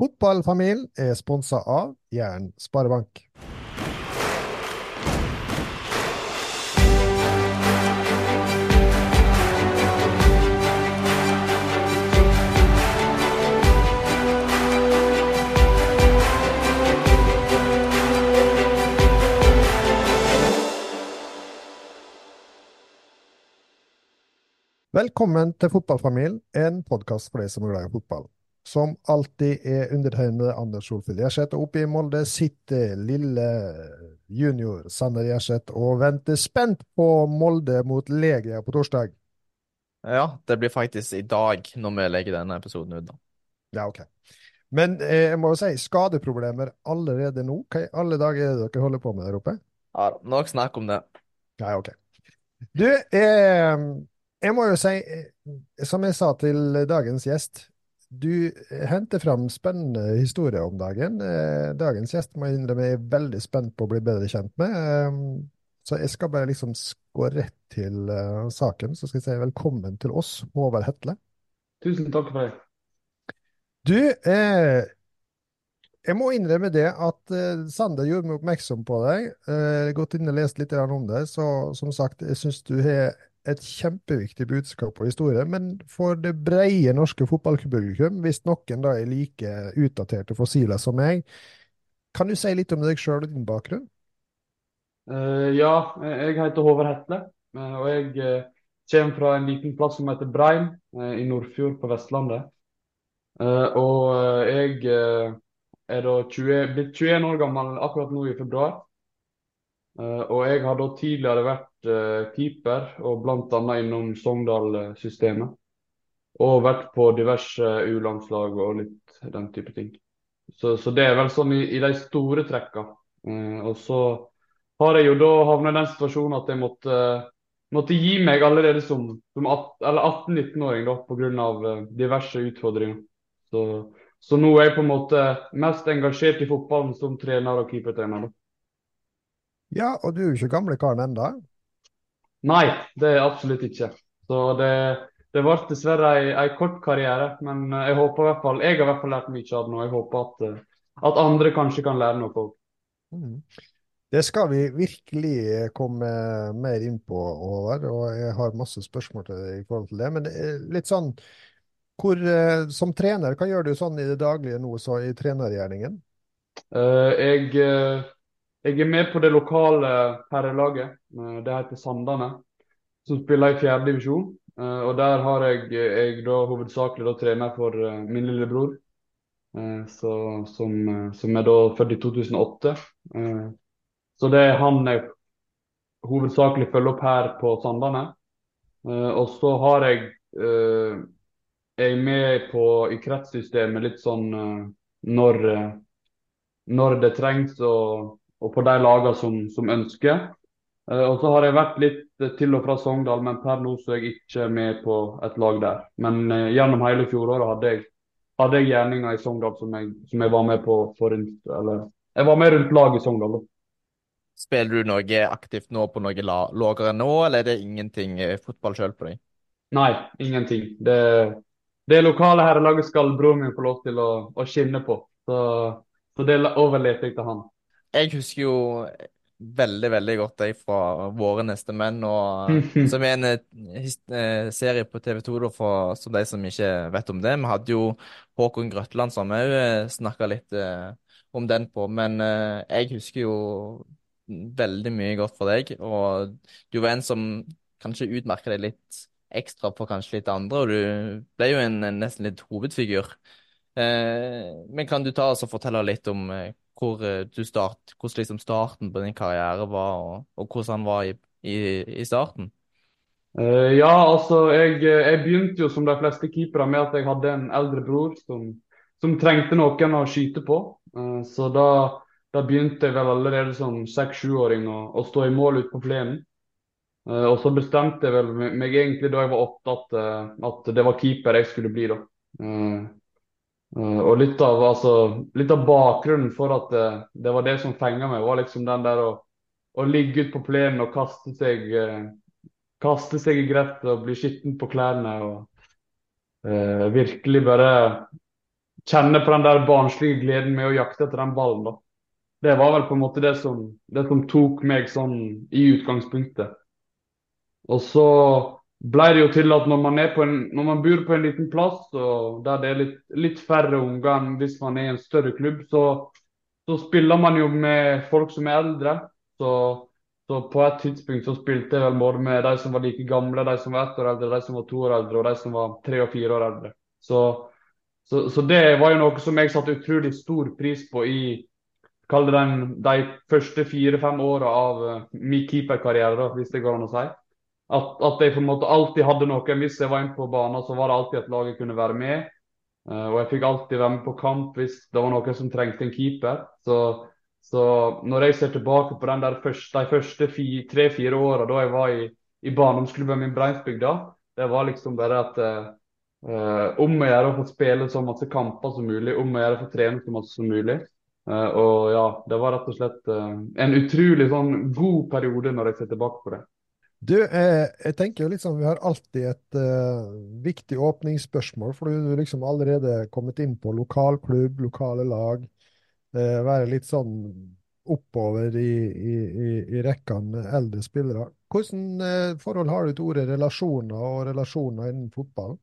Fotballfamilien er sponsa av Jæren Sparebank. Velkommen til Fotballfamilien, en podkast for deg som er glad i fotball. Som alltid er undertegnede Anders Solfjell Gjerseth, oppe i Molde sitter lille junior Sander Gjerseth og venter spent på Molde mot Legia på torsdag. Ja, det blir faktisk i dag når vi legger denne episoden ut. da. Ja, ok. Men eh, jeg må jo si skadeproblemer allerede nå. Hva i alle dager er det dere holder på med der oppe? Ja, Nok snakk om det. Ja, ok. Du, eh, jeg må jo si, eh, som jeg sa til dagens gjest, du henter fram spennende historier om dagen. Eh, dagens gjest må jeg innrømme jeg er veldig spent på å bli bedre kjent med. Eh, så jeg skal bare liksom gå rett til saken. Så skal jeg si velkommen til oss, Håvard Hetle. Tusen takk for det. Du, eh, jeg må innrømme det at eh, Sander gjorde meg oppmerksom på deg. Eh, gått inn og lest litt om det. Så som sagt, jeg syns du har et kjempeviktig budskap og historie, men for det breie norske fotballpublikum, hvis noen da er like utdaterte fossiler som meg, kan du si litt om deg sjøl og din bakgrunn? Uh, ja, jeg heter Håvard Hetle, uh, og jeg uh, kommer fra en liten plass som heter Breim i Nordfjord på Vestlandet. og jeg er da 20, blitt 21 år gammel akkurat nå i februar. Og jeg har da tidligere vært keeper, og bl.a. innom Sogndal-systemet. Og vært på diverse U-landslag og litt den type ting. Så, så, det er vel sånn i, i de store trekka. og så har jeg jo da havna i den situasjonen at jeg måtte, måtte gi meg allerede som, som 18-19-åring pga. Uh, diverse utfordringer. Så, så, nå er jeg på en måte mest engasjert i fotballen som trener og keepertrener. Da. Ja, og du er jo ikke gamle karen ennå? Nei, det er absolutt ikke. Så det, det ble dessverre en kort karriere, men jeg håper i hvert fall, jeg har i hvert fall lært mye av det nå. Jeg håper at, uh, at andre kanskje kan lære noe òg. Mm. Det skal vi virkelig komme mer inn på, Håvard. Og jeg har masse spørsmål til deg i forhold til det. Men det er litt sånn hvor, eh, Som trener, hva gjør du sånn i det daglige nå, så i trenergjerningen? Uh, jeg, jeg, er med på det lokale herrelaget. Uh, det heter Sandane. Som spiller i fjerde divisjon. og der har jeg, jeg da, hovedsakelig da, trener for min lillebror. Så, som, som, er da født i 2008. Så det er han jeg hovedsakelig følger opp her på Sandane. Og så har jeg Jeg er med på, i kretssystemet litt sånn når, når det trengs, og, og på de lagene som, som ønsker. og så har jeg vært litt til og fra Sogndal, men per nå så er jeg ikke med på et lag der. Men gjennom hele fjoråret hadde jeg, hadde jeg gjerninger i Sogndal som jeg, som jeg var med på for, eller, Jeg var med rundt laget i Sogndal. da. Spiller du noe aktivt nå på noe lavere nå, eller er det ingenting eh, fotball sjøl på deg? Nei, ingenting. Det, det lokale herrelaget skal broren min få lov til å, å skinne på. Så, så, det overlater jeg til han. Jeg husker jo veldig veldig godt deg fra Våre neste menn, og, som er en eh, eh, serie på TV 2 for som de som ikke vet om det. Vi hadde jo Håkon Grøtland som òg snakka litt om den på, men jeg husker jo veldig mye godt for deg. Og du var en som kanskje utmerka deg litt ekstra for kanskje litt andre, og du ble jo en, en nesten litt hovedfigur. Eh, men kan du ta oss og fortelle litt om eh, hvor eh, start, hvordan liksom starten på din karriere var, og, og hvordan han var i, i, i starten? Uh, ja, altså jeg, jeg, begynte jo som de fleste keepere med at jeg hadde en eldre bror som, som trengte noen å skyte på. Uh, så da da begynte jeg vel allerede som seks-sjuåring å, å, stå i mål ute på plenen. Uh, og så bestemte jeg vel meg egentlig da jeg var åtte at, at det var keeper jeg skulle bli. da. Uh, og litt av, altså, litt av, bakgrunnen for at det var det som fenga meg, var liksom den der å, å ligge ute på plenen og kaste seg, kaste seg i gresset og bli skitten på klærne. og virkelig bare kjenne på den der barnslige gleden med å jakte etter den ballen. da. Det var vel på en måte det som, det som tok meg sånn i utgangspunktet. Og så ble det jo til at når man, en, når man bor på en liten plass, og der det er litt, litt færre unger enn hvis man er i en større klubb, så, så spiller man jo med folk som er eldre. Så, så på et tidspunkt så spilte jeg vel både med de som var like gamle, de som var ett år eldre, de som var to år eldre, og de som var tre og fire år eldre. Så, så, så det var jo noe som jeg satte utrolig stor pris på i den, de første fire-fem åra av uh, min keeperkarriere, hvis det går an å si. At, at, jeg på en måte alltid hadde noen. Hvis jeg var inne på banen, så var det alltid at laget kunne være med. Uh, og jeg fikk alltid være med på kamp hvis det var noen som trengte en keeper. Så, så når jeg ser tilbake på den der første, de første tre-fire åra da jeg var i, i barndomsklubben min Breinsbygda, det var liksom bare at uh, om å gjøre å få spille så masse kamper som mulig, om å gjøre å få trene så masse som mulig. Uh, og ja, det var rett og slett en utrolig sånn god periode når jeg ser tilbake på det. Du, eh, jeg tenker jo sånn, Vi har alltid et eh, viktig åpningsspørsmål, for du har liksom allerede kommet inn på lokalklubb, lokale lag. Eh, være litt sånn oppover i, i, i, i rekkene eldre spillere. Hvordan uh, forhold har du til ordet relasjoner og relasjoner innen fotball?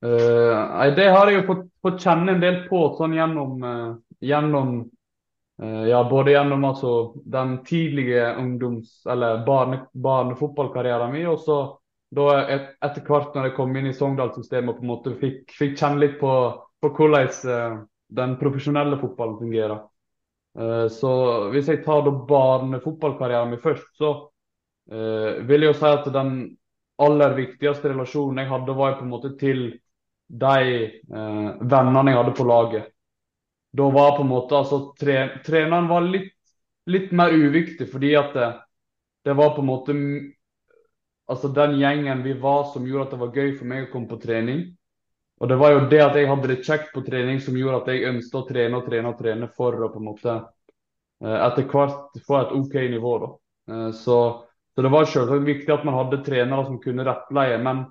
Uh, det har jeg jo fått, fått, kjenne en del på sånn gjennom, gjennom Eh, ja, både gjennom altså, den tidlige ungdoms- eller barne, barnefotballkarrieren min, og så et, etter hvert når jeg kom inn i Sogndal-systemet og på en måte fikk, fikk kjenne litt på, på hvordan uh, den profesjonelle fotballen fungerer. Uh, så hvis jeg tar da barnefotballkarrieren min først, så uh, vil jeg jo si at den aller viktigste relasjonen jeg hadde, var på en måte til de vennene jeg hadde på laget da var på en måte altså tre, Treneren var litt, litt, mer uviktig, fordi at det, det, var på en måte altså den gjengen vi var som gjorde at det var gøy for meg å komme på trening. Og det var jo det at jeg hadde det kjekt på trening som gjorde at jeg ønsket å trene og trene og trene for å på en måte eh, etter hvert få et OK nivå. da. Eh, så, så det var selvsagt viktig at man hadde trenere som kunne rettleie. Men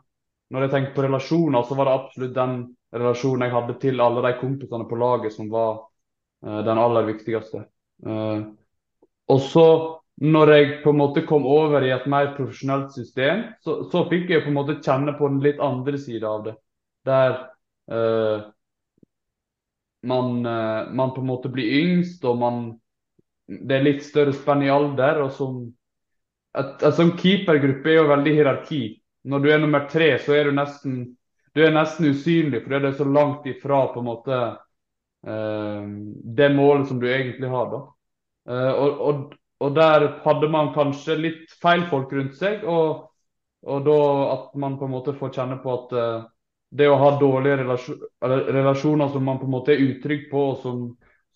når jeg tenker på relasjoner, så var det absolutt den relasjonen jeg hadde til alle de kompisene på laget som var uh, den aller viktigste. Uh, og så, når jeg på en måte kom over i et mer profesjonelt system, så, så fikk jeg på en måte kjenne på den litt andre sida av det. Der uh, man, man, på en måte blir yngst, og man det er litt større spenn i alder. og som et, et sånn keepergruppe er jo veldig hierarki. Når du er nummer tre, så er du nesten du er nesten usynlig fordi det er så langt ifra på en måte uh, det målet som du egentlig har. da. Uh, og, og, og, der hadde man kanskje litt feil folk rundt seg, og, og da at man på en måte får kjenne på at uh, det å ha dårlige relasjon, relasjoner som man på en måte er utrygg på, og som,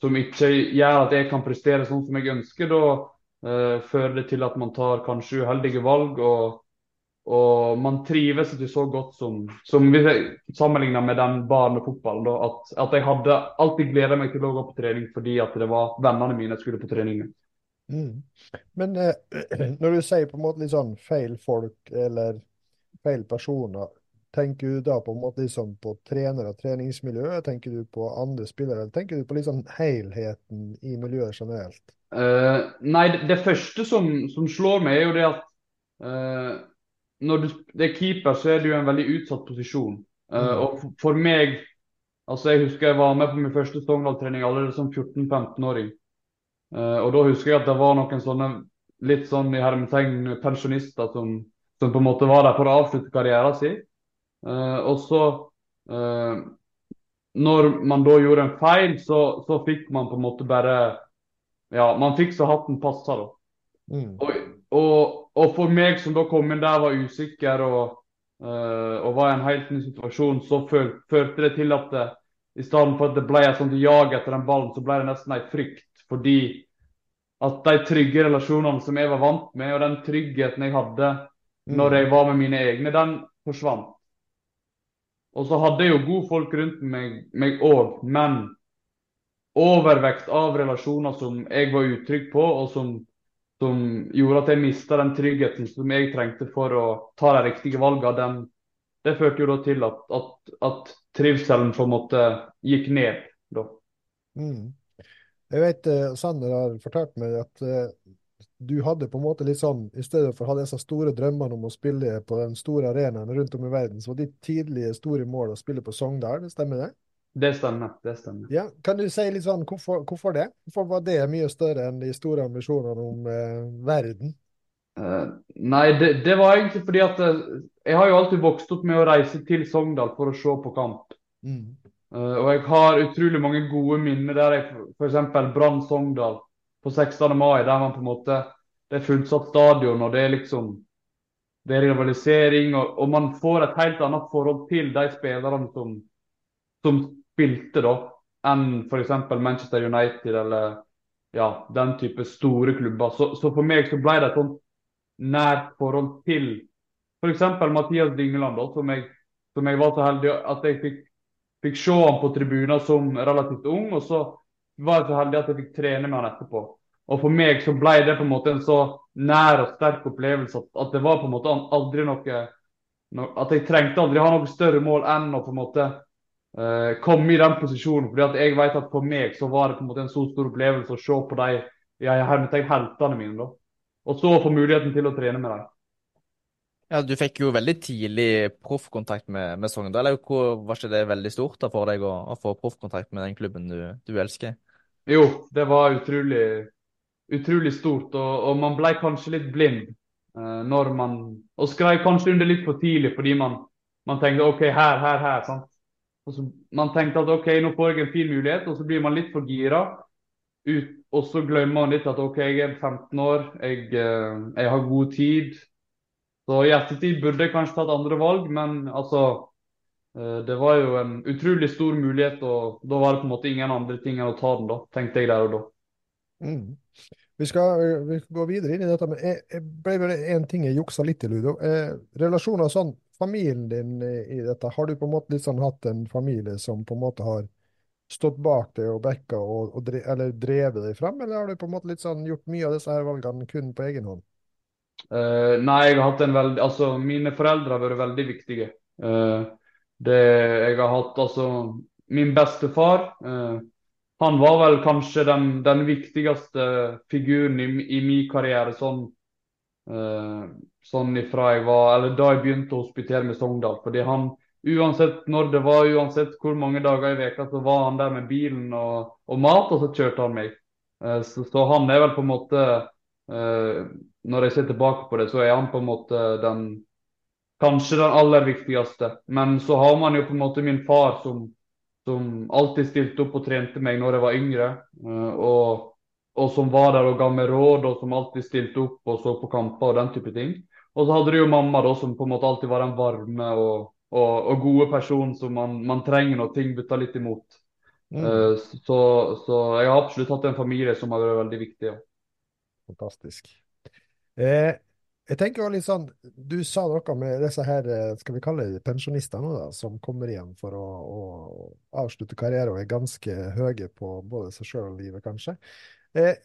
som, ikke gjør at jeg kan prestere sånn som jeg ønsker, da fører det til at man tar kanskje uheldige valg. og og man trives ikke så godt som, som hvis jeg sammenligner med den barnefotballen. Da, at, at, jeg hadde alltid gleda meg til å gå på trening fordi at det var vennene mine jeg skulle på trening med. Mm. Men eh, når du sier på en måte litt sånn feil folk eller feil personer, tenker du da på en måte liksom på trenere og treningsmiljø? Tenker du på andre spillere, eller tenker du på liksom helheten i miljøet generelt? Eh, nei, det, det første som, som, slår meg, er jo det at uh, når du er keeper, så er du i en veldig utsatt posisjon. Uh, mm. Og for, meg altså Jeg husker jeg var med på min første Sogndal-trening allerede som 14-15-åring. Uh, eh, og da husker jeg at det var noen sånne litt sånn i hermetegn pensjonister som, som, på en måte var der for å avslutte karrieren sin. Uh, og så Når man da gjorde en feil, så, så, fikk man på en måte bare Ja, man fikk så hatten passa, da. Mm. Og, og og for meg som da kom inn der, var usikker og, uh, og var i en helt ny situasjon, så førte det til at det, i stedet for at det ble et sånt jag etter den ballen, så ble det nesten en frykt. Fordi at de trygge relasjonene som jeg var vant med, og den tryggheten jeg hadde når jeg var med mine egne, den forsvant. Og så hadde jeg jo gode folk rundt meg òg, men overvekt av relasjoner som jeg var utrygg på, og som som gjorde at jeg mista den tryggheten som jeg trengte for å ta de riktige valgene, det førte jo da til at, at, at trivselen på en måte gikk ned. da. Mm. Jeg vet eh, Sander har fortalt meg at eh, du hadde på en måte litt sånn, i stedet for å ha disse store drømmene om å spille på den store arenaen rundt om i verden, så var ditt tidlige store mål å spille på Sogndal, stemmer det? Det stemmer. det stemmer. Ja, Kan du si litt sånn, hvorfor, hvorfor det? Hvorfor var det mye større enn de store ambisjonene om eh, verden? Uh, nei, det, det var egentlig fordi at eh, jeg har jo alltid vokst opp med å reise til Sogndal for å se på kamp. Mm. Uh, og jeg har utrolig mange gode minner der jeg f.eks. Brann Sogndal på 16. mai, der man på en måte Det er fullsatt stadion, og det er liksom Det er rivalisering, og, og man får et helt annet forhold til de spillerne som, som spilte, da, enn f.eks. Manchester United eller ja, den type store klubber. Så, så for meg så ble det et sånt nært forhold til f.eks. Mathias Dingeland, da, som jeg, som jeg var så heldig at jeg fikk fikk se ham på tribuner som relativt ung, og så var jeg så heldig at jeg fikk trene med han etterpå. Og For meg så ble det på en måte en så nær og sterk opplevelse at, at det var på en måte aldri noe no, At jeg trengte aldri ha noe større mål enn å på en måte komme i den posisjonen. fordi at jeg vet at For meg så var det på en måte en så stor opplevelse å se på de heltene mine. da. Og så få muligheten til å trene med dem. Ja, Du fikk jo veldig tidlig proffkontakt med, med Sogndal. Var ikke det veldig stort da for deg å, å få proffkontakt med den klubben du, du, elsker? Jo, det var utrolig, utrolig stort. Og, og, man ble kanskje litt blind eh, når man Og skrev kanskje under litt for tidlig fordi man, man tenkte OK, her, her, her. sant? Og så, man tenkte at OK, nå får jeg en fin mulighet, og så blir man litt for gira. Ut, og så glemmer man litt at OK, jeg er 15 år, jeg, eh, jeg har god tid. Så i ettertid burde jeg kanskje tatt andre valg, men altså eh, Det var jo en utrolig stor mulighet, og da var det på en måte ingen andre ting enn å ta den, da, tenkte jeg der og da. Mm. Vi, skal, vi skal, gå videre inn i dette, men jeg, jeg ble bare én ting jeg juksa litt i, Ludo. Eh, relasjoner sånn, familien din i dette, har du på en måte litt sånn hatt en familie som på en måte har stått bak deg og backa og, og drev, eller drevet deg fram, eller har du på en måte litt sånn gjort mye av disse her valgene kun på egen hånd? Uh, nei, jeg har hatt en veldig Altså, mine foreldre har vært veldig viktige. Uh, det jeg har hatt Altså, min bestefar uh, Han var vel kanskje den, den viktigste figuren i, i min karriere sånn Sånn ifra jeg var Eller da jeg begynte å hospitere med Sogndal. Fordi han Uansett når det var, uansett hvor mange dager i veka, så var han der med bilen og, og mat, og så kjørte han meg. Så, så han er vel på en måte når jeg ser tilbake på det, så er han på en måte den Kanskje den aller viktigste. Men så har man jo på en måte min far som, som alltid stilte opp og trente meg når jeg var yngre. Eh, og, og, som var der og ga meg råd, og som alltid stilte opp og så på kamper og den type ting. Og så hadde du jo mamma, da, som på en måte alltid var den varme og, og, og gode personen som man, man, trenger når ting butter litt imot. Mm. Uh, så, så, jeg har absolutt hatt en familie som har vært veldig viktig. Ja. Fantastisk. Eh, jeg tenker jo litt sånn, Du sa noe med disse her, eh, skal vi kalle det pensjonister nå da, som kommer igjen for å, å avslutte karrieren og er ganske høye på både seg sjøl og livet, kanskje. Eh,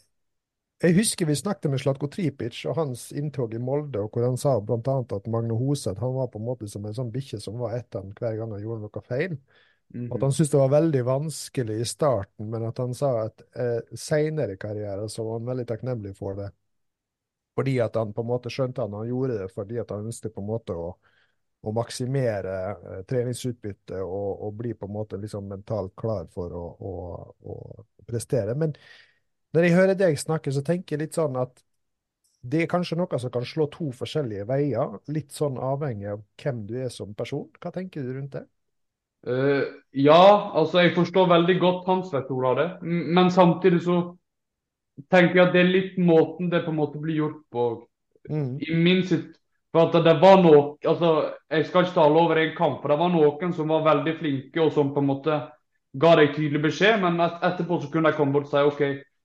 jeg husker vi snakket med Slatko Tripic og hans inntog i Molde, og hvor han sa bl.a. at Magne Hoseth han var på en måte som en sånn bikkje som var etter han hver gang han gjorde noe feil. Mm -hmm. At han syntes det var veldig vanskelig i starten, men at han sa at eh, seinere i karrieren så var han veldig takknemlig for det fordi at han på en måte skjønte han, han gjorde det fordi at han ønsket på en måte å, å maksimere eh, treningsutbyttet og, og, bli på en måte liksom mentalt klar for å, å, å, prestere. Men når jeg hører deg snakke, så tenker jeg litt sånn at det er kanskje noe som kan slå to forskjellige veier, litt sånn avhengig av hvem du er som person. Hva tenker du rundt det? Uh, ja, altså jeg forstår veldig godt hans versjon av det. Men samtidig så tenker jeg at det er litt måten det på en måte blir gjort på. Mm. I min sitt for at det var noe, altså Jeg skal ikke tale over en kamp, for det var noen som var veldig flinke og som på en måte ga deg tydelig beskjed, men et, etterpå så kunne de komme bort og si OK,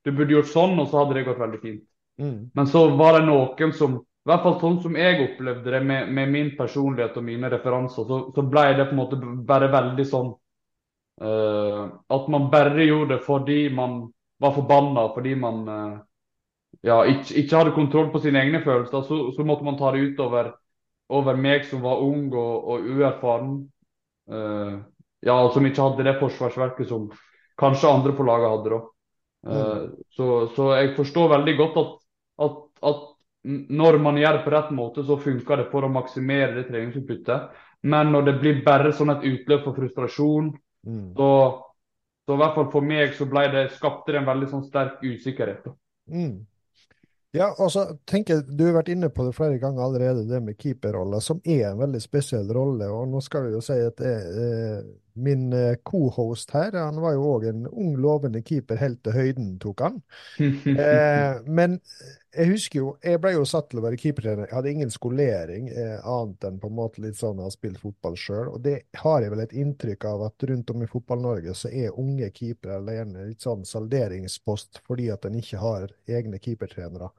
du burde gjort sånn, og så hadde det gått veldig fint. Mm. Men så var det noen som i hvert fall sånn som jeg opplevde det med, med min personlighet og mine referanser, så, så, ble det på en måte bare veldig sånn uh, At man bare gjorde det fordi man var forbanna fordi man uh, ja, ikke, ikke, hadde kontroll på sine egne følelser, så, så, måtte man ta det ut over meg som var ung og, og uerfaren. Uh, ja, som ikke hadde det forsvarsverket som kanskje andre på laget hadde. da. Uh, så, så, jeg forstår veldig godt at, at, at, når man gjør det på rett måte, så funker det for å maksimere det treningsutbyttet. Men når det blir bare sånn et utløp for frustrasjon, mm. så, så, i hvert fall for meg så ble det, skapte det en veldig sånn sterk usikkerhet. Mm. Ja, så tenker, Du har vært inne på det flere ganger allerede, det med keeperrolla, som er en veldig spesiell rolle. og Nå skal vi jo si at det, eh, min eh, co-host her han var jo òg en ung, lovende keeper helt til høyden, tok han. eh, men jeg husker jo, jeg ble jo satt til å være keepertrener. Jeg hadde ingen skolering eh, annet enn på en måte litt sånn å ha spilt fotball sjøl. Og det har jeg vel et inntrykk av at rundt om i Fotball-Norge så er unge keepere alene litt sånn salderingspost fordi at en ikke har egne keepertrenere.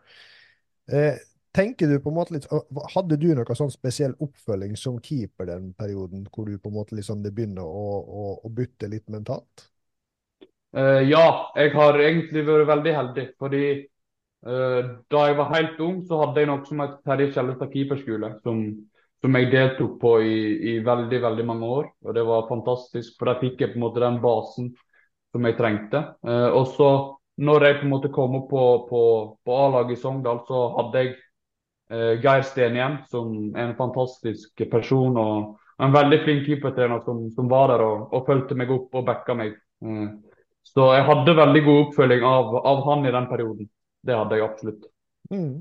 Eh, tenker du på en måte litt, Hadde du noe sånn spesiell oppfølging som keeper den perioden, hvor du på en måte liksom det begynner å, å, å bytte litt mentalt? Uh, ja, jeg har egentlig vært veldig heldig. fordi uh, da jeg var helt ung, så hadde jeg noe som het Terje Kjellestad keeperskole, som, som, jeg deltok på i, i, veldig veldig mange år. Og Det var fantastisk, for der fikk jeg på en måte den basen som jeg trengte. Uh, og så når jeg på en måte kom opp på, på, på A-laget i Sogndal, så hadde jeg Geir Stenhjem som er en fantastisk person. og en veldig flink keepertrener som, som, var der og, og fulgte meg opp og backa meg. Uh, så jeg hadde veldig god oppfølging av, av han i den perioden. Det hadde jeg absolutt. Mm.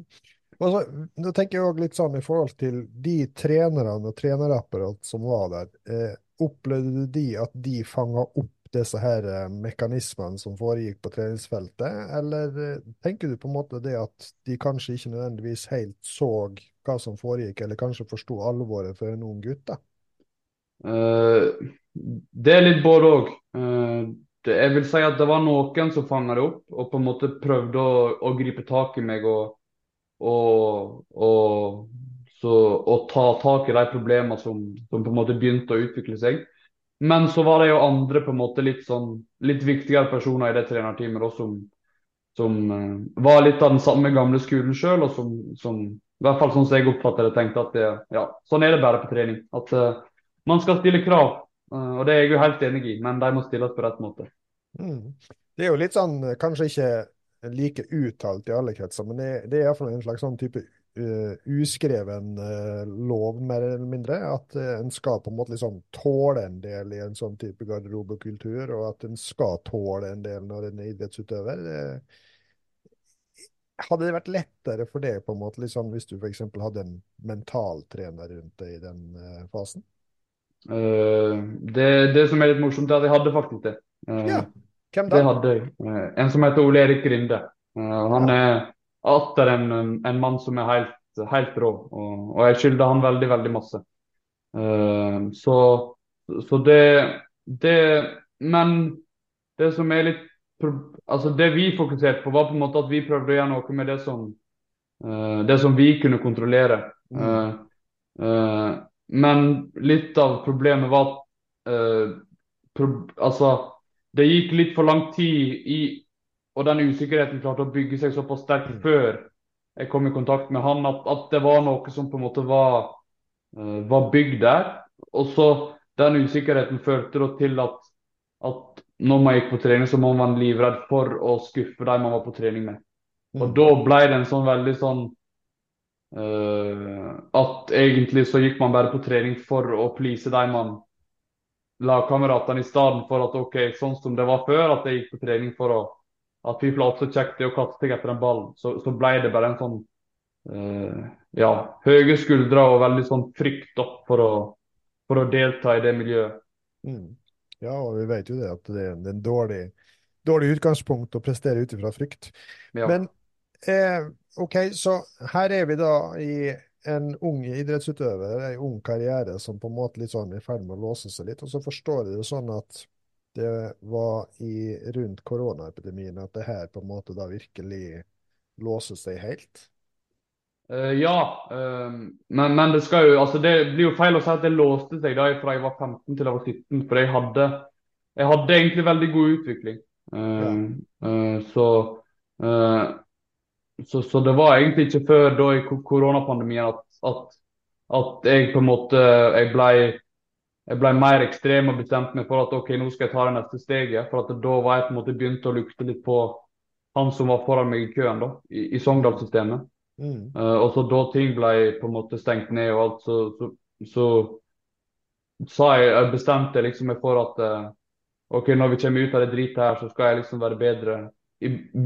Altså, nå tenker jeg også litt sånn i forhold til de trenerne og trenerapparat som var der. Eh, opplevde du de at de fanga opp disse her eh, mekanismene som foregikk på treningsfeltet, eller eh, tenker du på en måte det at de kanskje ikke nødvendigvis helt så hva som foregikk, eller kanskje forsto alvoret for en ung gutt? da? Uh, det er litt både òg. Uh, jeg vil si at det var noen som fanga det opp og på en måte prøvde å, å gripe tak i meg og, og, og, så, og, ta tak i de problemene som, som, på en måte begynte å utvikle seg. Men så var det jo andre på en måte litt, sånn, litt viktigere personer i det trenerteamet da, som, som uh, var litt av den samme gamle skolen sjøl, og som, som, i hvert fall sånn som jeg oppfatter det, tenkte at det, ja, sånn er det bare på trening. At uh, man skal stille krav, uh, og det er jeg jo helt enig i, men de må stilles på rett måte. Mm. Det er jo litt sånn, kanskje ikke like uttalt i alle kretser, men det, det er iallfall en slags sånn type uskreven uh, lov, mer eller mindre. At uh, en skal på en måte liksom tåle en del i en sånn type garderobekultur, og at en skal tåle en del når en er idrettsutøver. hadde det vært lettere for deg på en måte liksom, hvis du f.eks. hadde en mentaltrener rundt deg i den fasen? det, det som er litt morsomt, er at jeg hadde faktisk det. ja. Hvem da? Det hadde jeg. Uh, en som heter Ole Erik Grinde. Eh, han er atter en, en mann som er helt, helt rå, og, og jeg skylder han veldig, veldig masse. Uh, så, så det, det Men det som er litt Altså Det vi fokuserte på, var på en måte at vi prøvde å gjøre noe med det som, det som vi kunne kontrollere. Mm. Men litt av problemet var at altså det gikk litt for lang tid i Og den usikkerheten klarte å bygge seg såpass sterkt mm. før jeg kom i kontakt med han, at, at det var noe som på en måte var, uh, var bygd der. Og så den usikkerheten førte da til at, at når man gikk på trening, så må man livredd for å skuffe de man var på trening med. Og mm. da ble det en sånn veldig sånn uh, At egentlig så gikk man bare på trening for å please de man lagkameratene i stedet for at OK, sånn som det var før, at jeg gikk på trening for å at vi også kjekt å kaste seg etter den ballen, så, så ble det bare en sånn uh, ja, høye skuldre og veldig sånn frykt da, for, å, for å delta i det miljøet. Mm. Ja, og vi vet jo det at det er en dårlig, dårlig utgangspunkt å prestere ut ifra frykt. Ja. Men eh, OK, så her er vi da i en ung idrettsutøver, en ung karriere som på en måte litt sånn er i ferd med å låse seg litt. Og så forstår jeg det sånn at det var i, rundt koronaepidemien at det her på en måte da virkelig låser seg helt? Uh, ja, uh, men, men, det skal jo altså det blir jo feil å si at det låste seg da fra jeg var 15 til jeg var 17. For jeg hadde, jeg hadde egentlig veldig god utvikling. Uh, ja. så så, så, det var egentlig ikke før da i koronapandemien at, at, at jeg på en måte jeg ble, jeg ble mer ekstrem og bestemte meg for at ok, nå skal jeg ta det neste steget. For at da var jeg på en måte begynt å lukte litt på han som var foran meg i køen da, i, i Sogndal-systemet. Mm. Uh, og så da ting ble på en måte stengt ned og alt, så, så, så sa jeg, jeg bestemte liksom meg for at uh, ok, når vi kommer ut av det dritet her, så skal jeg liksom være bedre,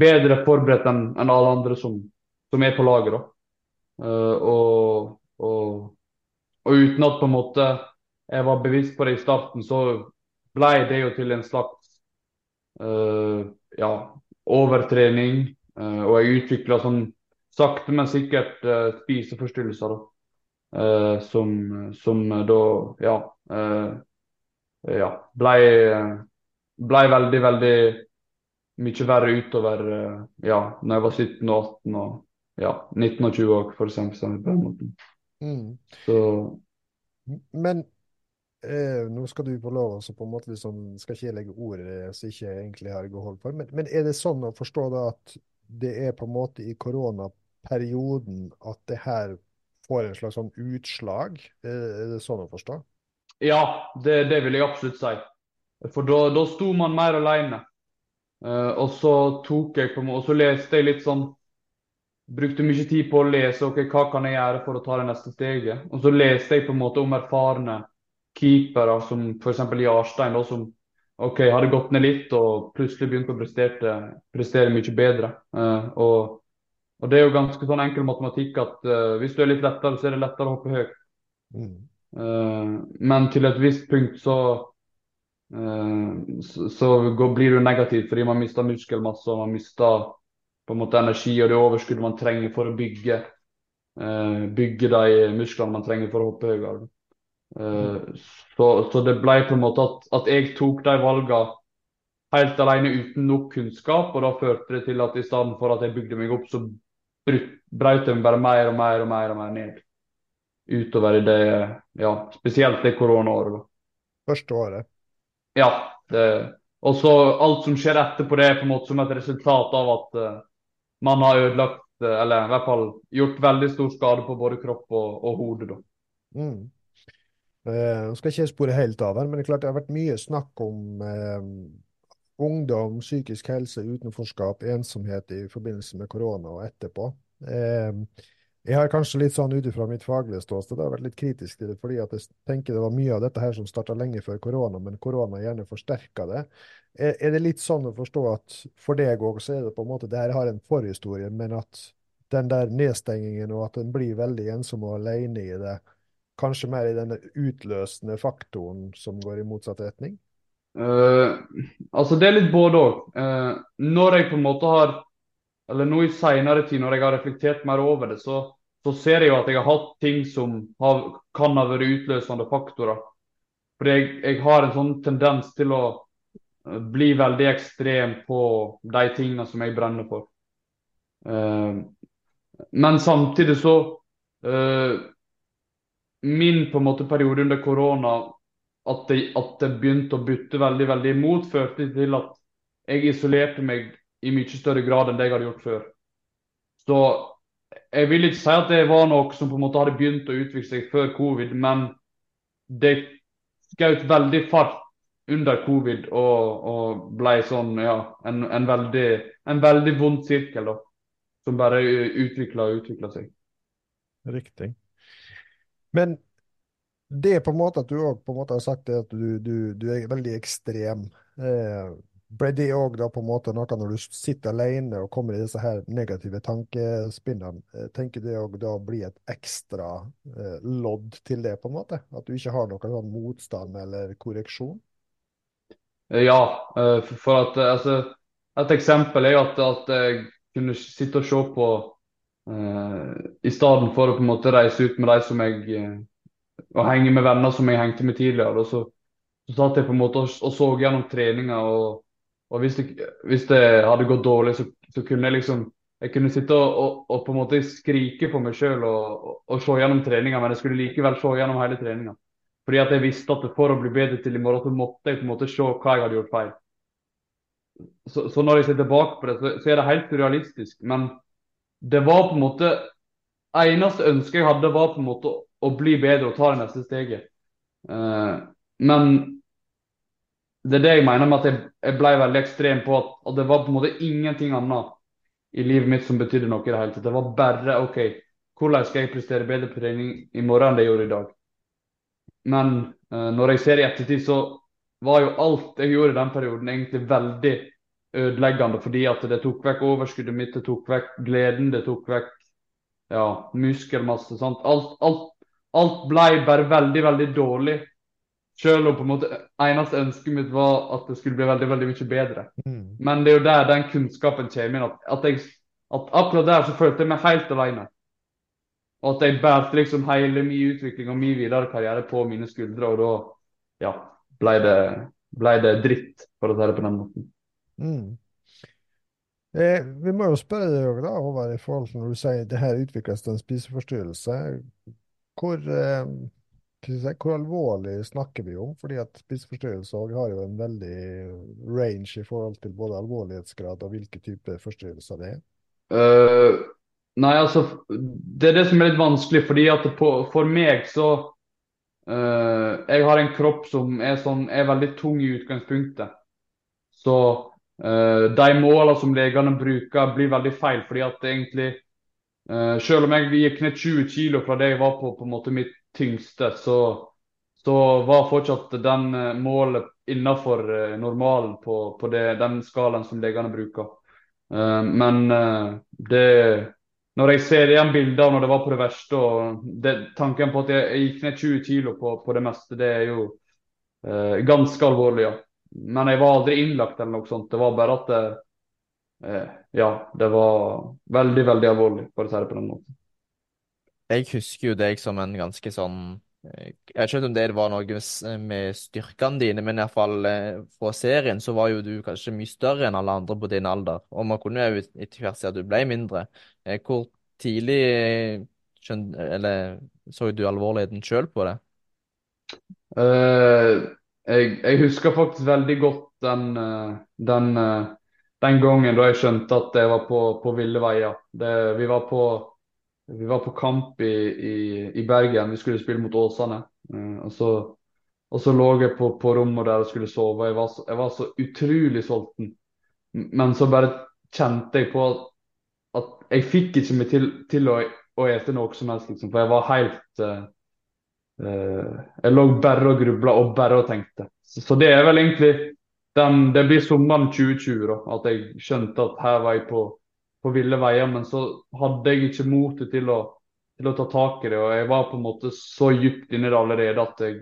bedre forberedt enn en alle andre som, som, er på laget. da. Uh, og, og, og, uten at på en måte jeg var bevisst på det i starten, så ble det jo til en slags uh, ja, overtrening. Uh, og jeg utvikla sånn sakte, men sikkert spiseforstyrrelser. da. Uh, som, som, da ja, uh, ja ble, ble, veldig, veldig mye verre utover uh, ja, når jeg var 17 og 18 og ja, 19 og 20 år, for eksempel. Mm. Så Men eh, nå skal du på lov, så på en måte liksom, skal ikke jeg legge ord som ikke jeg egentlig har hold for. Men, men, er det sånn å forstå da at det er på en måte i koronaperioden at det her får en slags sånn utslag? Er det sånn å forstå? Ja, det, det vil jeg absolutt si. For da, da sto man mer alene. Uh, og så tok jeg på og så leste jeg litt sånn Brukte mye tid på å lese ok, hva kan jeg gjøre for å ta det neste steget. Og så leste jeg på en måte om erfarne keepere, som f.eks. Jarstein, da, som ok, hadde gått ned litt og plutselig begynte å prestere, prestere mye bedre. Uh, og og Det er jo ganske sånn enkel matematikk at uh, hvis du er litt lettere, så er det lettere å hoppe høyt. Mm. Uh, men til et visst punkt så, uh, så, så går, blir det negativt fordi man mister muskelmasse og man mister på en måte energi og det overskuddet man trenger for å bygge, bygge de musklene man trenger for å hoppe høyere. Mm. Så, så, det ble på en måte at, at jeg tok de valgene helt alene uten nok kunnskap, og da førte det til at i stedet for at jeg bygde meg opp, så brøt meg bare mer og mer og mer og mer ned. Utover i det, ja, spesielt det koronaåret. Første året? Ja. Det, og så alt som skjer etterpå det, er på en måte som et resultat av at uh, man har ødelagt, uh, eller i hvert fall gjort veldig stor skade på både kropp og, og hode. da. Mm. Eh, nå skal ikke jeg spore helt av her, men det er klart det har vært mye snakk om eh, ungdom, psykisk helse, utenforskap, ensomhet i forbindelse med korona og etterpå. Eh, jeg har kanskje litt sånn ut ifra mitt faglige ståsted har vært litt kritisk til det, fordi at jeg tenker det var mye av dette her som starta lenge før korona, men korona gjerne forsterka det. Er, er, det litt sånn å forstå at for deg òg så er det på en måte det her har en forhistorie, men at den der nedstengingen og at en blir veldig ensom og alene i det, kanskje mer i denne utløsende faktoren som går i motsatt retning? Uh, altså Det er litt både òg. Uh, eh, når jeg på en måte har Eller nå i seinere tid, når jeg har reflektert mer over det, så, så, ser jeg jo at jeg har hatt ting som har, kan ha vært utløsende faktorer. Fordi jeg, jeg, har en sånn tendens til å uh, bli veldig ekstrem på de tingene som jeg brenner for. men samtidig så Min på en måte periode under korona at det, at det, begynte å bytte veldig veldig imot, førte til at jeg isolerte meg i mye større grad enn det jeg hadde gjort før. Så jeg vil ikke si at det var noe som på en måte hadde begynt å utvikle seg før covid, men det skjøt veldig fart under covid og, og ble sånn, ja, en, en, veldig, en veldig vond sirkel da, som bare utvikla og utvikla seg. Riktig. Men det er på en måte at du òg har sagt det at du, du, du er veldig ekstrem. Eh, ble det òg da på en måte noe når du sitter alene og kommer i disse her negative tankespinnene, eh, tenker det òg da blir et ekstra eh, lodd til det, på en måte? At du ikke har noen sånn motstand eller korreksjon? Eh, ja, eh, for at altså, Et eksempel er at, at jeg kunne sitte og se på i stedet for å på en måte reise ut med de som jeg Og henge med venner som jeg hengte med tidligere. Så, så satt jeg på en måte og, og så gjennom treninga. Og, og hvis, det, hvis, det, hadde gått dårlig, så, så, kunne jeg liksom jeg kunne sitte og, og, og på en måte skrike på meg sjøl og, se gjennom treninga, men jeg skulle likevel se gjennom hele treninga. Fordi at jeg visste at for å bli bedre til i morgen, så måtte jeg på en måte se hva jeg hadde gjort feil. Så, så når jeg ser tilbake på det, så, så er det helt surrealistisk. Men det var på en måte Eneste ønsket jeg hadde, var på en måte å bli bedre og ta det neste steget. Uh, men det er det jeg mener med at jeg, jeg ble veldig ekstrem på at, at, det var på en måte ingenting annet i livet mitt som betydde noe i det hele tatt. Det var bare OK, hvordan skal jeg prestere bedre på trening i morgen enn det jeg gjorde i dag? Men uh, når jeg ser i ettertid, så var jo alt jeg gjorde i den perioden egentlig veldig ødeleggende, fordi at det tok vekk overskuddet mitt, det tok vekk gleden, det tok vekk ja, muskelmasse. sant? Alt, alt, alt ble bare veldig, veldig dårlig selv om på en måte eneste ønsket mitt var at det skulle bli veldig veldig mye bedre. Mm. Men det er jo der den kunnskapen kommer inn. At, at, jeg, at akkurat der så følte jeg meg helt alene. Og at jeg bærte liksom hele min utvikling og min videre karriere på mine skuldre. Og da ja, ble det, ble det dritt, for å si det på den måten. Mm. Eh, vi må jo spørre deg da, Håvard, i forhold til når du sier det her utvikles til en spiseforstyrrelse. Hvor eh, hvor alvorlig snakker vi om? Fordi at spiseforstyrrelser har jo en veldig range i forhold til både alvorlighetsgrad og hvilke typer forstyrrelser det er. Uh, nei, altså Det er det som er litt vanskelig, fordi at på, for meg så uh, Jeg har en kropp som er, sånn, er veldig tung i utgangspunktet. Så de målene som legene bruker, blir veldig feil. fordi at egentlig Selv om jeg gikk ned 20 kg fra det jeg var på, på en måte mitt tyngste, så, så var fortsatt den eh, målet innenfor eh, normalen på, på det, den skalaen som legene bruker. Men det Når jeg ser igjen bilder når det var på det verste, og det, tanken på at jeg, gikk ned 20 kg på, på, det meste, det er jo ganske alvorlig, ja. Men jeg var aldri innlagt eller noe sånt. Det var bare at det, Ja, det var veldig, veldig alvorlig, for å si det på den måten jeg husker jo deg som en ganske sånn eh, Jeg vet ikke om det var noe med styrkene dine, men iallfall eh, fra serien så var jo du kanskje mye større enn alle andre på din alder. Og man kunne jo etter hvert si at du ble mindre. Eh, hvor tidlig skjønte, eller så du alvorligheten sjøl på det? Uh, jeg, jeg, husker faktisk veldig godt den, den, den, gangen da jeg skjønte at jeg var på, på ville veier. Det, vi var på vi var på kamp i, i, i Bergen. Vi skulle spille mot Åsane. Uh, og, så, og, så, lå jeg på, på rommet der og skulle sove. Jeg var, så, jeg var så utrolig sulten. Men så bare kjente jeg på at, at jeg fikk ikke meg til, til å, å ete noe som helst, liksom. For jeg var helt Jeg lå bare og grubla og bare og tenkte. Så, så, det er vel egentlig den, Det blir sommeren 2020 da, at jeg skjønte at her var jeg på på ville veier, men så hadde jeg ikke motet til å, til å ta tak i det. Og jeg var på en måte så dypt inni det allerede at jeg,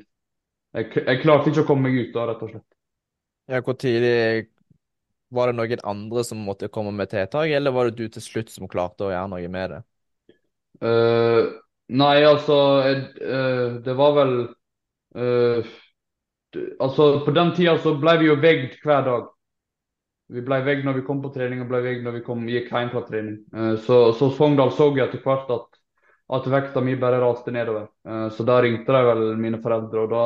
jeg, jeg, klarte ikke å komme meg ut da, rett og slett. Ja, Hvor tidlig Var det noen andre som måtte komme med tiltak, eller var det du til slutt som klarte å gjøre noe med det? Uh, nei, altså uh, Det var vel uh, Altså, på den tida så ble vi jo vegd hver dag. Vi ble vegd når vi kom på trening, og ble vegd når vi kom, gikk hjem fra trening. Uh, så, så Sogndal så jeg etter hvert at, at vekta mi bare raste nedover. Uh, så da ringte de vel mine foreldre, og da,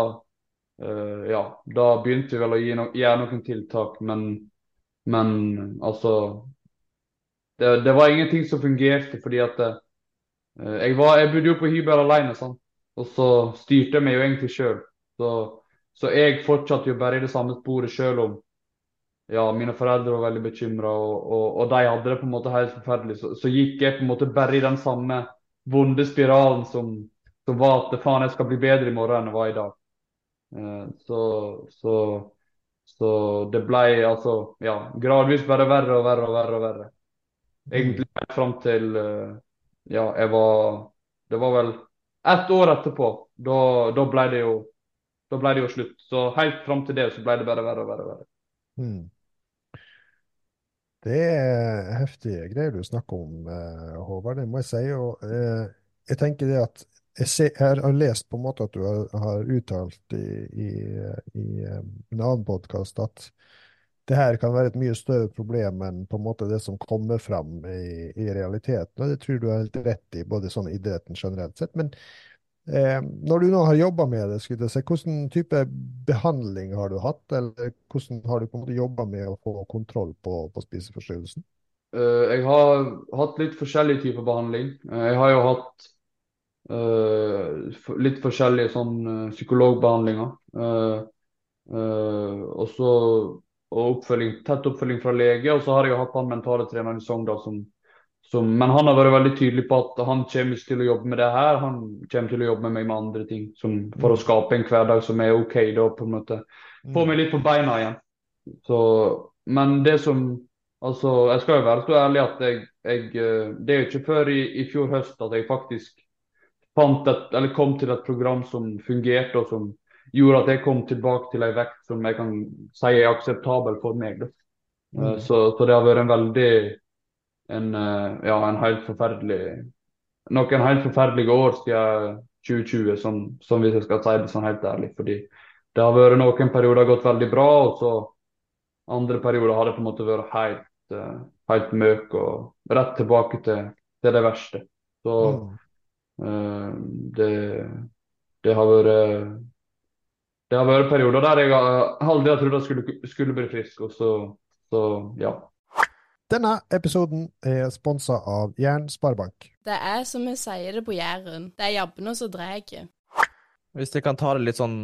ja, da begynte vi vel å no gjøre noen tiltak. Men, men altså det, det, var ingenting som fungerte, fordi at jeg, var, jeg bodde jo på hybel alene, sant? og så styrte jeg meg jo egentlig sjøl. Så, så jeg fortsatte jo bare i det samme sporet sjøl om ja, mine foreldre var veldig bekymra, og, og, og, de hadde det på en måte helt forferdelig. Så, så, gikk jeg på en måte bare i den samme vonde spiralen som, som var at faen, jeg skal bli bedre i morgen enn jeg var i dag. Uh, så, så, så, det ble altså ja, gradvis bare verre og verre og verre. og verre. Egentlig fram til uh, ja, jeg var Det var vel ett år etterpå. Da, da ble det jo da ble det jo slutt. Så helt fram til det så ble det bare verre og verre. verre. Hmm. Det er heftige greier du snakker om, eh, Håvard. Det må jeg si. Og eh, jeg tenker det at jeg, ser, jeg, har lest på en måte at du har, har uttalt i, i, i, eh, en annen podkast at det her kan være et mye større problem enn på en måte det som kommer fram i, i realiteten. Og det tror du er helt rett i, både sånn idretten generelt sett. Men Eh, når du nå har jobba med det, skulle jeg si, hvilken type behandling har du hatt? Eller hvordan har du på en måte jobba med å få kontroll på, på spiseforstyrrelsen? Uh, jeg har hatt litt forskjellig type behandling. Uh, jeg har jo hatt uh, litt forskjellige sånn eh, psykologbehandlinger. Uh, uh, og så og oppfølging, tett oppfølging fra lege. Og så har jeg hatt han mentale treneren i Sogndal som, som Men han har vært veldig tydelig på at han kommer ikke til å jobbe med det her. Han kommer til å jobbe med meg med andre ting som, for å skape en hverdag som er OK. da på en måte Få meg litt på beina igjen. Så, men det som Altså, jeg skal jo være så ærlig at jeg, jeg eh, Det er jo ikke før i, i fjor høst at jeg faktisk fant et, eller kom til et program som fungerte, og som gjorde at jeg kom tilbake til en vekt som jeg kan si er akseptabel for meg. Eh, Mm. Så, så det har vært en veldig en, eh, ja, en helt forferdelig noen helt forferdelige år siden 2020, som, som hvis jeg skal si det sånn helt ærlig. Fordi det har vært noen perioder gått veldig bra, og så andre perioder har det på en måte vært helt, eh, helt møk og rett tilbake til, til det verste. Så Mm. det, det har vært det har vært perioder der jeg aldri har trodd jeg skulle, skulle bli frisk. Og så, så ja. Denne episoden er sponsa av Jern Sparebank. Det er som vi sier det på Jæren, det er jabbene som drar. Hvis jeg kan ta det litt sånn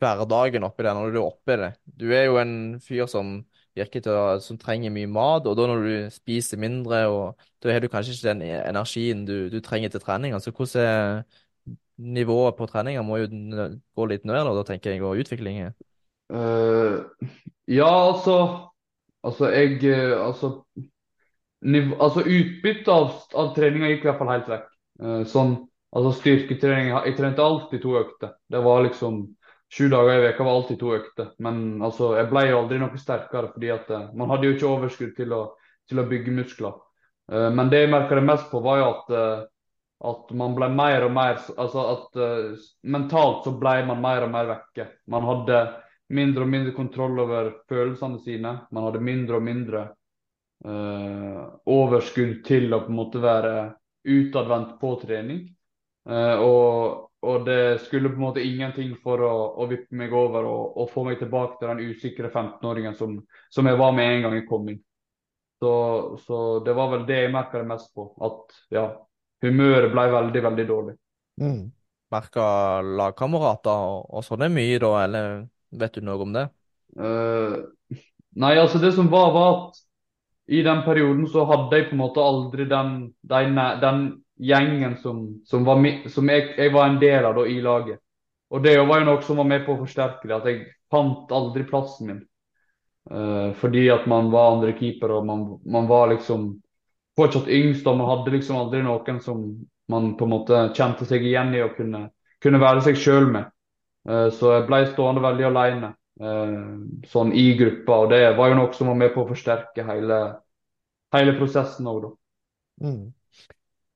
hverdagen oppi det, når du er oppi det. Du er jo en fyr som virker til å, som trenger mye mat, og da når du spiser mindre, og da har du kanskje ikke den energien du, du trenger til trening. Altså hvordan er nivået på treninga må jo gå litt ned, da, tenker jeg, og utviklingen. Uh, ja, altså Altså, jeg eh, Altså, altså utbyttet av, av treninga gikk i hvert fall helt vekk. Uh, sånn, altså styrketrening Jeg trente alltid to økter. Det var liksom Sju dager i veka var alltid to økter. Men altså, jeg ble jo aldri noe sterkere, fordi at eh, man hadde jo ikke overskudd til å, til å bygge muskler. Uh, men det jeg merka det mest på, var jo at, at man ble mer og mer Altså at uh, mentalt så ble man mer og mer vekke. Man hadde mindre og mindre kontroll over følelsene sine. Man hadde mindre og mindre uh, overskudd til å på en måte være utadvendt på trening. Uh, og, og det skulle på en måte ingenting for å, å vippe meg over og, og få meg tilbake til den usikre 15-åringen som, som jeg var med en gang jeg kom inn. Så, så det var vel det jeg merka det mest på. At ja, humøret ble veldig, veldig dårlig. Mm. Merka lagkamerater og, og sånn er mye, da, eller vet du noe om det? Uh, nei, altså det som var, var at i den perioden så hadde jeg på en måte aldri den, den, den gjengen som, som, var, som jeg, jeg var en del av da, i laget. Og det var jo noe som var med på å forsterke det, at jeg fant aldri plassen min. Uh, fordi at man var andre keeper, og man, man var liksom fortsatt yngst, og man hadde liksom aldri noen som man på en måte kjente seg igjen i og kunne, kunne være seg sjøl med. Eh, så jeg ble stående veldig alene eh, sånn i gruppa, og det var jo noe som var med på å forsterke hele, hele prosessen òg, da. Mm.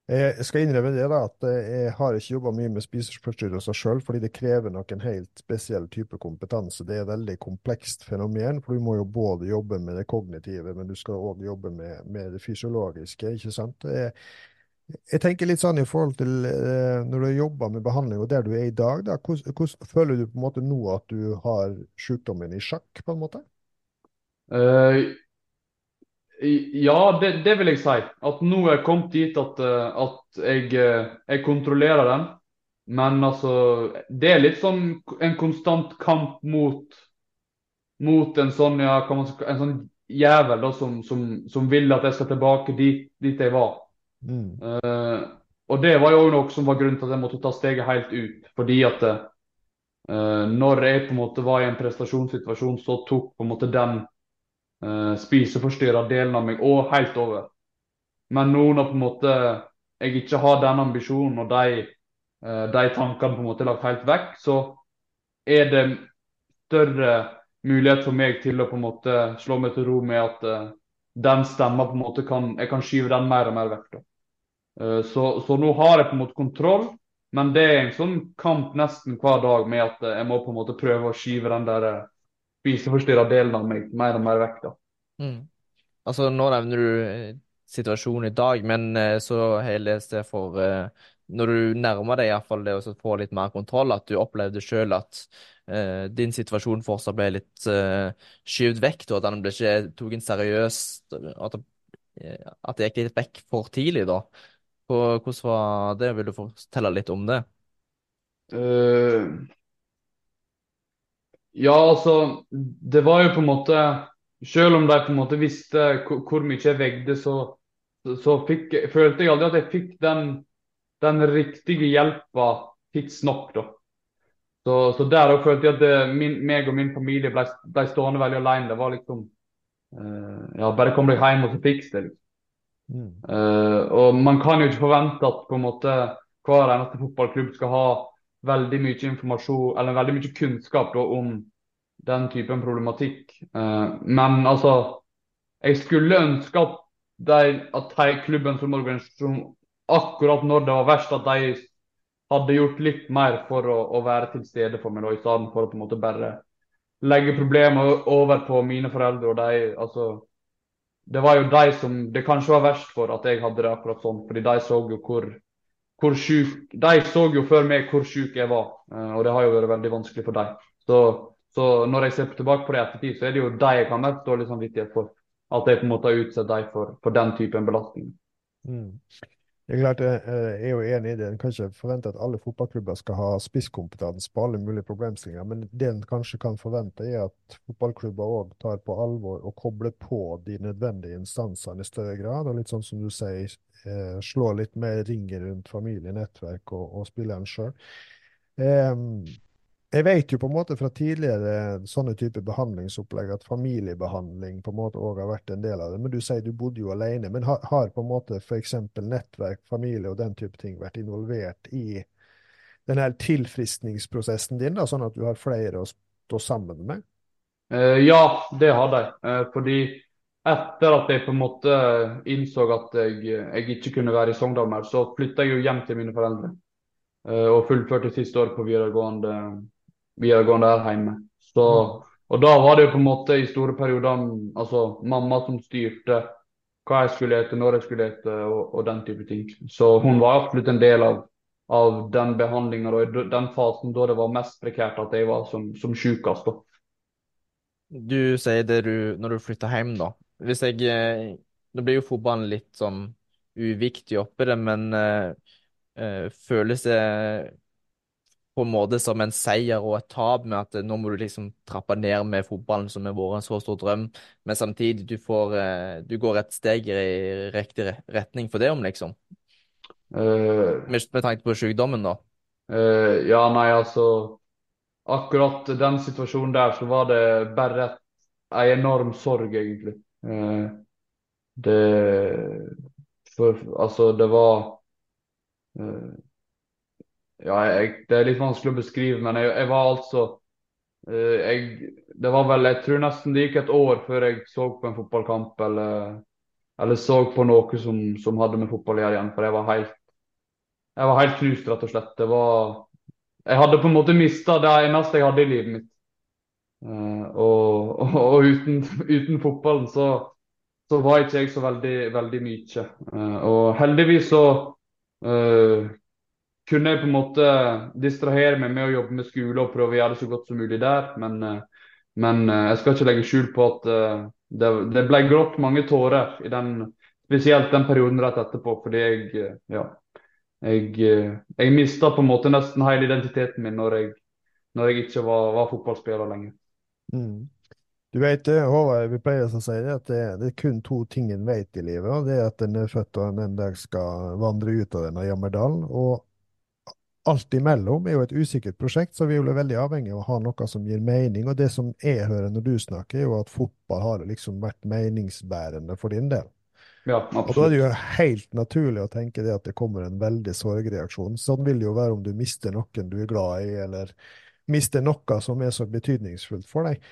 Jeg skal innrømme det da, at jeg har ikke jobba mye med spiseforstyrrelser sjøl, fordi det krever nok en helt spesiell type kompetanse. Det er et veldig komplekst fenomen, for du må jo både jobbe med det kognitive, men du skal òg jobbe med, med det fysiologiske. ikke sant? Jeg, jeg tenker litt sånn i forhold til eh, når du jobber med behandling og der du er i dag, da, hvordan, hvordan føler du på en måte nå at du har sykdommen i sjakk, på en måte? I- ja, det, det vil jeg si. At nå er jeg kommet dit at, eh, at jeg, eh, jeg kontrollerer den. Men altså, det er litt sånn en konstant kamp mot, mot en sånn, ja, kan man, en sånn jævel da, som, som, som vil at jeg skal tilbake dit, dit jeg var. Mm. Uh, og det var jo noe som var grunnen til at jeg måtte ta steget helt ut. Fordi at uh, når jeg på en måte var i en prestasjonssituasjon, så tok på en måte den uh, spiseforstyrra delen av meg og helt over. Men nå når på en måte jeg ikke har den ambisjonen og de, eh, de tankene på en måte lagt helt vekk, så er det større mulighet for meg til å på en måte slå meg til ro med at eh, den stemma på en måte kan Jeg kan skyve den mer og mer vekk. Eh, Så, så nå har jeg på en måte kontroll, men det er en sånn kamp nesten hver dag med at eh, jeg må på en måte prøve å skyve den der eh, spiseforstyrra delen av meg mer og mer vekk. da. Mm. Altså, nå nevner du eh, situasjonen i dag, men eh, så har jeg lest det for eh, Når du nærmer deg i hvert fall det å så få litt mer kontroll, at du opplevde sjøl at eh, din situasjon fortsatt ble litt eh, skyvd vekk, da, at den ble ikke tatt seriøst, at, det- at det gikk litt vekk for tidlig, da. Hvor- Hvordan var det? Vil du fortelle litt om det? Eh, ja, altså Det var jo på en måte Selv om de på en måte visste hvor, mye jeg veide, så, så, så fikk, følte jeg aldri at jeg fikk den, den riktige hjelpa tidsnok, da. Så, så der òg følte jeg at det, min, meg og min familie ble, ble stående veldig alene. Det var liksom uh, Ja, bare kom deg hjem og så fiks det. liksom. Mm. Uh, og man kan jo ikke forvente at på en måte hver eneste fotballklubb skal ha veldig mye informasjon eller veldig mye kunnskap da, om den typen problematikk. Eh, men altså, jeg skulle ønske at, de, at de, klubben som organisasjon akkurat når det var verst, at de hadde gjort litt mer for å, å være til stede for meg, da, i stedet for å på en måte bare legge problemet over på mine foreldre. og de, altså det var jo de som det kanskje var verst for at jeg hadde det akkurat sånn. fordi de så jo hvor, hvor syk De så jo før meg hvor syk jeg var, eh, og det har jo vært veldig vanskelig for dem. Så, så når jeg ser tilbake på det i ettertid, så er det jo de jeg har mest dårlig samvittighet for. At jeg på en måte har utsatt dem for, for den typen belastning. Mm. Det er klart, jeg jeg er jo enig i det. En kan ikke forvente at alle fotballklubber skal ha spisskompetanse på alle mulige problemstillinger, men det en kanskje kan forvente, er at fotballklubber òg tar på alvor og kobler på de nødvendige instansene i større grad. Og litt sånn som du sier, slår slå litt mer ringer rundt familie, nettverk og, og spilleren sjøl. Jeg vet jo på en måte fra tidligere sånne type behandlingsopplegg at familiebehandling på en måte òg har vært en del av det. Men du sier du bodde jo alene. Men har, har på en måte f.eks. nettverk, familie og den type ting vært involvert i den her tilfriskningsprosessen din, da, sånn at du har flere å stå sammen med? Eh, ja, det hadde jeg. Eh, fordi etter at jeg på en måte innså at jeg, jeg ikke kunne være i Sogndal mer, så flytta jeg jo hjem til mine foreldre. Eh, og fullførte siste året på videregående, videregående her hjemme. Så, og da var det jo på en måte i store perioder altså mamma som styrte hva jeg skulle ete, når jeg skulle ete og, og den type ting. Så hun var absolutt en del av, av den behandlinga og den fasen da det var mest prekært at jeg var som, som sjukest. Du sier det du, når du flytter hjem, da. Hvis jeg eh, Nå blir jo fotballen litt sånn uviktig oppi det, men eh, føles det på en måte som en seier og et tap med at eh, nå må du liksom trappe ned med fotballen, som har vært en så stor drøm, men samtidig du får eh, Du går et steg i riktig retning for det om, liksom? Uh, Med, med tanke på sykdommen, da. Uh, ja, nei, altså Akkurat den situasjonen der, så var det bare ei en enorm sorg, egentlig. Uh, det for, Altså, det var Ja, jeg, det er litt vanskelig å beskrive, men jeg, jeg var altså eh, jeg, Det var vel Jeg tror nesten det gikk et år før jeg så på en fotballkamp eller, eller så på noe som, som hadde med fotball å gjøre igjen, for jeg var helt jeg var helt knust, rett og slett. Det var Jeg hadde på en måte mista det eneste jeg hadde i livet mitt. Eh, og, og, og uten, uten fotballen så, så var ikke jeg så veldig, veldig mye. Eh, og heldigvis så eh, kunne jeg på en måte distrahere meg med å jobbe med skole og prøve å gjøre det så godt som mulig der. Men, eh, men eh, jeg skal ikke legge skjul på at eh, det, det ble grått mange tårer i den, spesielt den perioden rett etterpå, fordi jeg ja, jeg, jeg mista på en måte nesten hele identiteten min når jeg, når jeg ikke var, var fotballspiller lenger. Mm. Du vet, Håvard, vi pleier å si det, at det, det er kun to ting en vet i livet. og Det er at en er født og en en dag skal vandre ut av denne jammerdalen. Og alt imellom er jo et usikkert prosjekt, så vi er jo veldig avhengig av å ha noe som gir mening. Og det som jeg hører når du snakker, er jo at fotball har liksom vært meningsbærende for din del. Ja, Og da er det jo helt naturlig å tenke det at det kommer en veldig sorgreaksjon. Sånn vil det jo være om du mister noen du er glad i, eller mister noe som er så betydningsfullt for deg.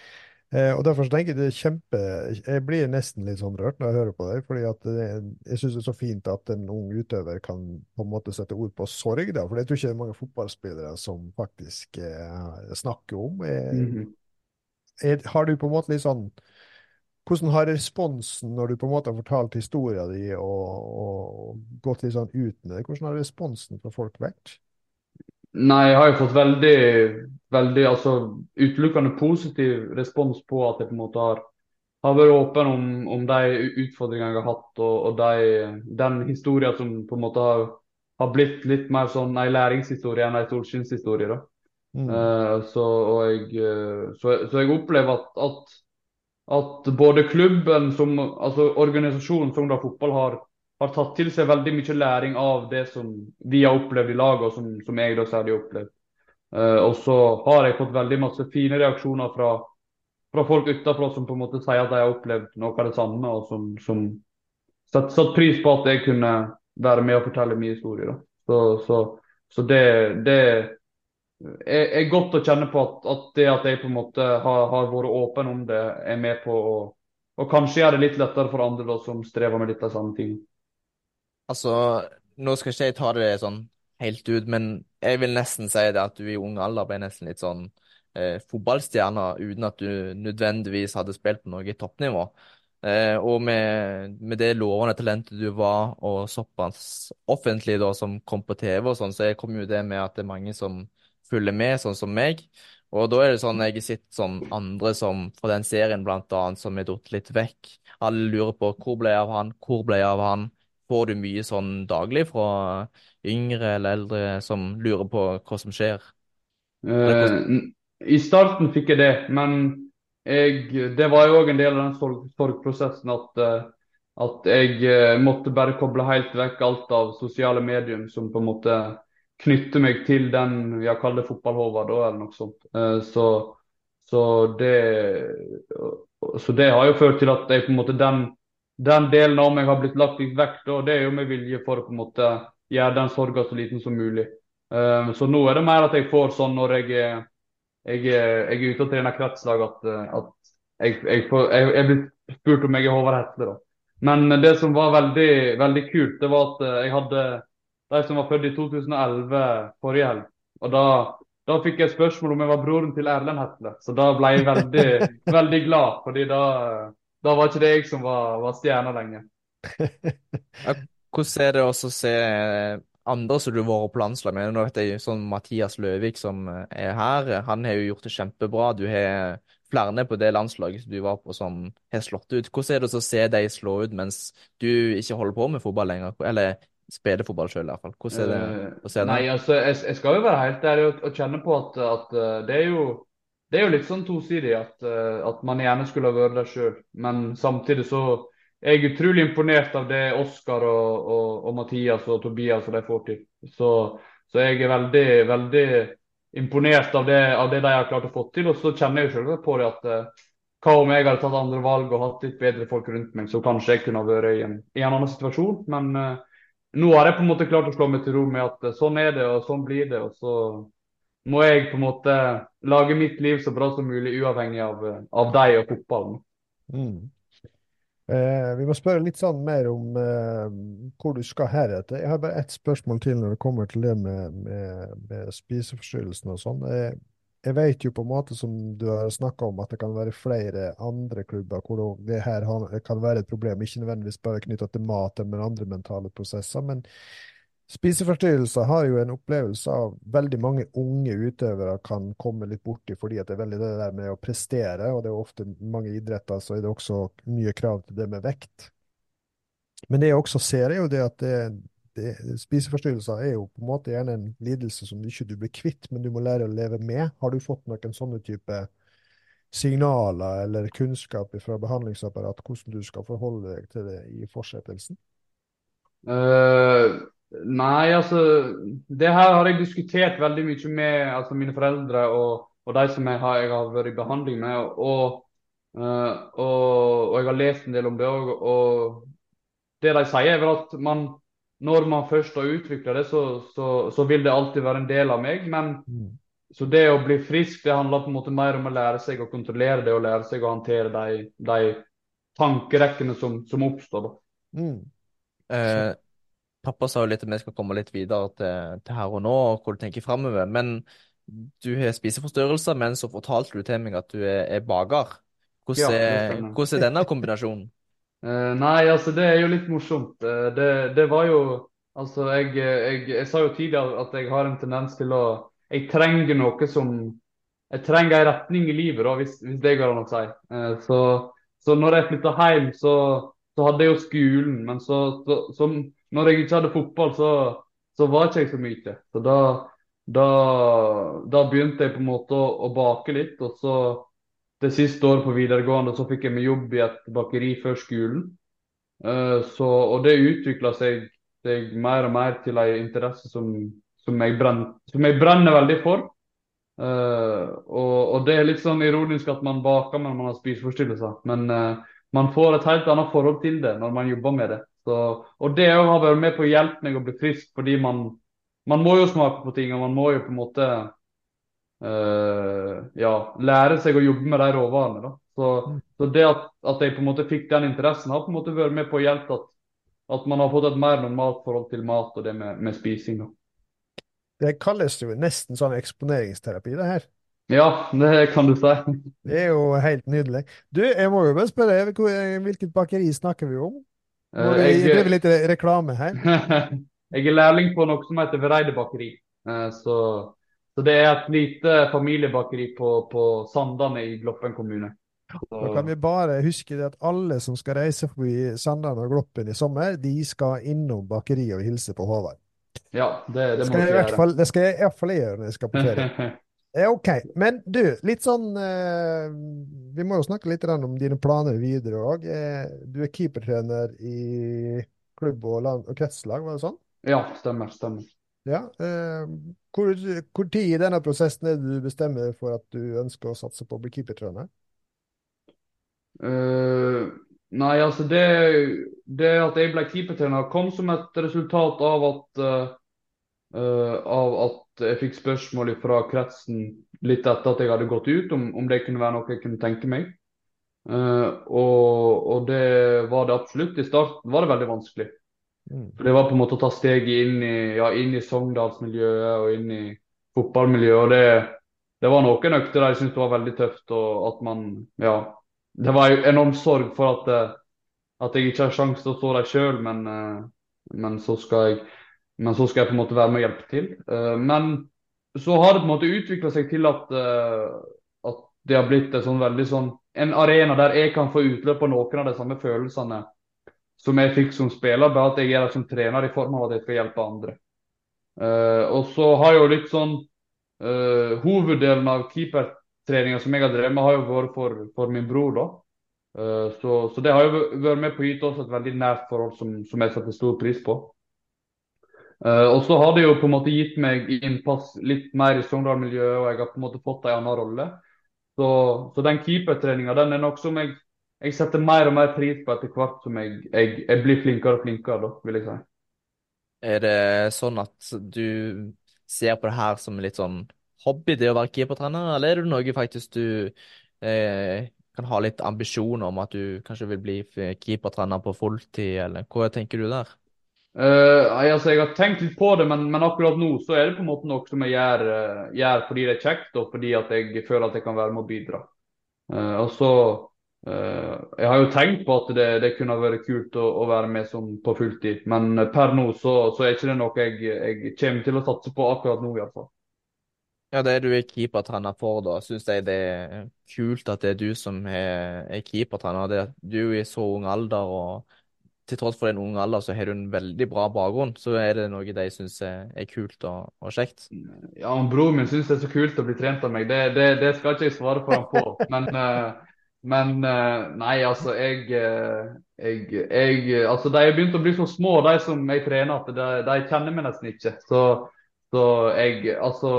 Eh, og derfor så tenker jeg det er kjempe Jeg blir nesten litt sånn rørt når jeg hører på deg, fordi at jeg syns det er så fint at en ung utøver kan på en måte sette ord på sorg, da. For jeg tror ikke det er mange fotballspillere som faktisk eh, snakker om. Jeg, mm -hmm. jeg, har du på en måte litt sånn Hvordan har responsen når du på en måte har fortalt historien din og, og gått litt sånn ut med det, hvordan har responsen fra folk vært? Nei, jeg har jo fått veldig, veldig altså utelukkende positiv respons på at jeg på en måte har har vært åpen om, om de utfordringene jeg har hatt, og, og de, den historien som på en måte har, har blitt litt mer sånn en læringshistorie enn en solskinnshistorie. da. Mm. Uh, så, jeg, eh, så, så jeg opplever at, at, at både klubben, som, altså organisasjonen Sogndal Fotball, har, har tatt til seg veldig mye læring av det som vi har opplevd i laget, og som, som jeg da særlig har opplevd. Uh, og så har jeg fått veldig masse fine reaksjoner fra, fra folk utenfra som på en måte sier at de har opplevd noe av det samme, og som, som satt, satt pris på at jeg kunne være med og fortelle min historie. Da. Så, så, så det, det er, godt å kjenne på at, at, det at jeg på en måte har, har vært åpen om det, er med på å og kanskje gjøre det litt lettere for andre da, som strever med litt av samme ting. Altså, nå skal ikke jeg ta det sånn helt ut, men jeg vil nesten si det at du i ung alder ble nesten litt sånn eh, fotballstjerne uten at du nødvendigvis hadde spilt på noe toppnivå. Eh, og med, med, det lovende talentet du var, og såpass offentlig da, som kom på TV og sånn, så jeg kom jo det med at det er mange som følger med, sånn som meg. Og da er det sånn jeg har sett sånn andre som fra den serien blant annet, som er datt litt vekk. Alle lurer på hvor ble jeg av han, hvor ble jeg av han? Får du mye sånn daglig fra yngre eller eldre som lurer på hva som skjer? Eh, I starten fikk jeg det, men jeg, det var jo òg en del av den sorg, at, eh, at jeg eh, måtte bare koble helt vekk alt av sosiale medier som på en måte knytter meg til den jeg kaller fotballhova, eller noe sånt. Så, så, det, så det har jo ført til at jeg på en måte den den delen av meg har blitt lagt vekk, og det er jo med vilje for å på en måte gjøre den sorga så liten som mulig. Um, så nå er det mer at jeg får sånn når jeg, jeg, jeg er ute og trener kretslag, at, at jeg, jeg, får, jeg, blir spurt om jeg er Håvard Hetle. da. Men det som var veldig, veldig kult, det var at jeg hadde de som var født i 2011 forrige helg. Og da, da fikk jeg spørsmål om jeg var broren til Erlend Hetle, så da ble jeg veldig, veldig glad. fordi da da var ikke det jeg som var, var stjerna lenger. Hvordan er det å se eh, andre som du har vært på landslag med? Nå vet jeg sånn Mathias Løvik som eh, er her, han har jo gjort det kjempebra. Du har flere på det landslaget du var på som har slått ut. Hvordan er det å se de slå ut mens du ikke holder på med fotball lenger? Eller spiller fotball sjøl, i hvert fall. Hvordan er det å se det? Nei, altså, jeg, jeg, skal jo være helt ærlig og, og kjenne på at, at det er jo det er jo litt sånn tosidig at, uh, at man gjerne skulle ha vært der sjøl. Men samtidig så er jeg utrolig imponert av det Oskar og, og, og, Mathias og Tobias og de får til. Så, så jeg er veldig, veldig imponert av det, av det, de har klart å få til. Og så kjenner jeg selvsagt på det at uh, hva om jeg hadde tatt andre valg og hatt litt bedre folk rundt meg, så kanskje jeg kunne ha vært i en, i en annen situasjon. Men uh, nå har jeg på en måte klart å slå meg til ro med at sånn er det, og sånn blir det. og så må jeg på en måte lage mitt liv så bra som mulig, uavhengig av, av deg og fotballen. Mm. Eh, vi må spørre litt sånn mer om eh, hvor du skal heretter. Jeg har bare ett spørsmål til når det kommer til det med, med, med spiseforstyrrelsen og sånn. Jeg, jeg, vet jo på en måte som du har snakka om, at det kan være flere andre klubber hvor det her kan være et problem. Ikke nødvendigvis bare knytta til mat, men andre mentale prosesser. men Spiseforstyrrelser har jo en opplevelse av veldig mange unge utøvere kan komme litt borti, fordi det er veldig det der med å prestere, og det er ofte mange idretter så er det også mye krav til det med vekt. Men det jeg også ser, er jo det at det, det, spiseforstyrrelser er jo på en måte gjerne en lidelse som ikke du blir kvitt, men du må lære å leve med. Har du fått noen sånne type signaler eller kunnskap fra behandlingsapparatet, hvordan du skal forholde deg til det i fortsettelsen? Uh Nei, altså Det her har jeg diskutert veldig mye med altså, mine foreldre og, og de som jeg har, jeg har, vært i behandling med. Og, uh, og, og, jeg har lest en del om det òg. Og det de sier, er at man, når man først har utvikla det, så, så, så, vil det alltid være en del av meg. Men mm. så det å bli frisk, det handler på en måte mer om å lære seg å kontrollere det og lære seg å håndtere de, de tankerekkene som, som oppstår. Mm. Eh, Pappa sa jo litt at vi skal komme litt videre til, til her og nå, og hva du tenker framover. Men du har spiseforstyrrelser, men så fortalte du til meg at du er, er baker. Hvordan, ja, er, hvordan er denne kombinasjonen? uh, nei, altså det er jo litt morsomt. Uh, det, det, var jo Altså, jeg, jeg, jeg, sa jo tidligere at jeg har en tendens til å Jeg trenger noe som Jeg trenger en retning i livet, da, hvis, hvis det går an å si. Uh, så, Så når jeg flytta hjem, så, så hadde jeg jo skolen. Men så, så, så når jeg ikke hadde fotball, så, så var ikke jeg så mye. Så da, da, da begynte jeg på en måte å, å bake litt. Og så det siste året på videregående så fikk jeg meg jobb i et bakeri før skolen. Uh, så, og det utvikla seg, seg, mer og mer til en interesse som, som, jeg, brenner, som jeg brenner veldig for. Uh, og, og, det er litt sånn ironisk at man baker når man har spiseforstyrrelser. Men uh, man får et helt annet forhold til det når man jobber med det. Så, og det har vært med på å hjelpe meg å bli frisk, fordi man, man må jo smake på ting. Og man må jo på en måte uh, ja, lære seg å jobbe med de råvarene. da. Så, så det at, at, jeg på en måte fikk den interessen, har på en måte vært med på å hjelpe at, at man har fått et mer normalt forhold til mat og det med, med spising. da. Det kalles jo nesten sånn eksponeringsterapi, det her. Ja, det kan du si. Det er jo helt nydelig. Du, jeg må jo bare spørre, hvilket bakeri snakker vi om? Må vi uh, drive litt reklame her? jeg er lærling på noe som heter Vereide bakeri. Uh, så, så, det er et lite familiebakeri på, på Sandane i Gloppen kommune. Da kan vi bare huske at alle som skal reise forbi Sandane og Gloppen i sommer, de skal innom bakeriet og hilse på Håvard. Ja, det, det, må jeg gjøre. Fall, det skal jeg i hvert fall gjøre når jeg skal på ferie. OK. Men du, litt sånn eh, Vi må jo snakke litt om dine planer videre òg. Eh, du er keepertrener i klubb og, land, og kretslag, var det sånn? Ja, stemmer. stemmer. Ja, eh, hvor, hvor tid i denne prosessen er det du bestemmer for at du ønsker å satse på å bli keepertrener? Uh, nei, altså det, det, at jeg ble keepertrener, kom som et resultat av at uh, Uh, av at jeg fikk spørsmål fra kretsen litt etter at jeg hadde gått ut, om, om det kunne være noe jeg kunne tenke meg. Uh, og, og, det var det absolutt. I starten var det veldig vanskelig. Mm. For Det var på en måte å ta steget inn i, ja, inn i Sogndalsmiljøet og inn i fotballmiljøet. og Det, det var noen økter der jeg syntes det var veldig tøft. og at man, ja, Det var en enorm sorg for at, eh, at jeg ikke har sjanse til å stå der sjøl, men, men så skal jeg men så skal jeg på en måte være med og hjelpe til. Uh, men så har det på en måte utvikla seg til at, uh, at det har blitt sånn veldig sånn, en arena der jeg kan få utløp på noen av de samme følelsene som jeg fikk som spiller, bare at jeg er der som trener i form av at jeg skal hjelpe andre. Uh, og så har jo litt sånn Hoveddelen av keepertreninga som jeg har drevet med, har jo vært for, for min bror. da. Så, så, det har jo vært med på å gi oss et veldig nært forhold som, som jeg setter stor pris på. Uh, og så har det jo på en måte gitt meg innpass litt mer i Sogndal-miljøet, og jeg har på en måte fått en annen rolle. Så, så den keepertreninga den er noe som jeg, jeg, setter mer og mer pris på etter hvert som jeg, jeg, jeg blir flinkere og flinkere, da, vil jeg si. Er det sånn at du ser på det her som litt sånn hobby, det å være keepertrener, eller er det noe faktisk du eh, kan ha litt ambisjoner om at du kanskje vil bli keepertrener på fulltid, eller hva tenker du der? Uh, altså, jeg har tenkt litt på det, men, men, akkurat nå så er det på en måte noe som jeg gjør, uh, gjør fordi det er kjekt, og fordi at jeg føler at jeg kan være med å bidra. Uh, og så Jeg har jo tenkt på at det, det kunne vært kult å, å, være med som på fulltid, men per nå så, så er ikke det noe jeg, jeg, kommer til å satse på akkurat nå, iallfall. Ja, det du er keepertrener for, da. Syns jeg det er kult at det er du som er, er keepertrener. Det, du er i så ung alder og til tross for din unge alder, så har du en veldig bra bakgrunn. Så er det noe de syns er, er, kult og, og, kjekt. Ja, og Broren min syns det er så kult å bli trent av meg. Det, det, det skal ikke jeg svare for ham på. Men, uh, men uh, nei, altså jeg, uh, jeg, jeg, Altså, de har begynt å bli så små, de som jeg trener, at de, de kjenner meg nesten ikke. Så, så jeg Altså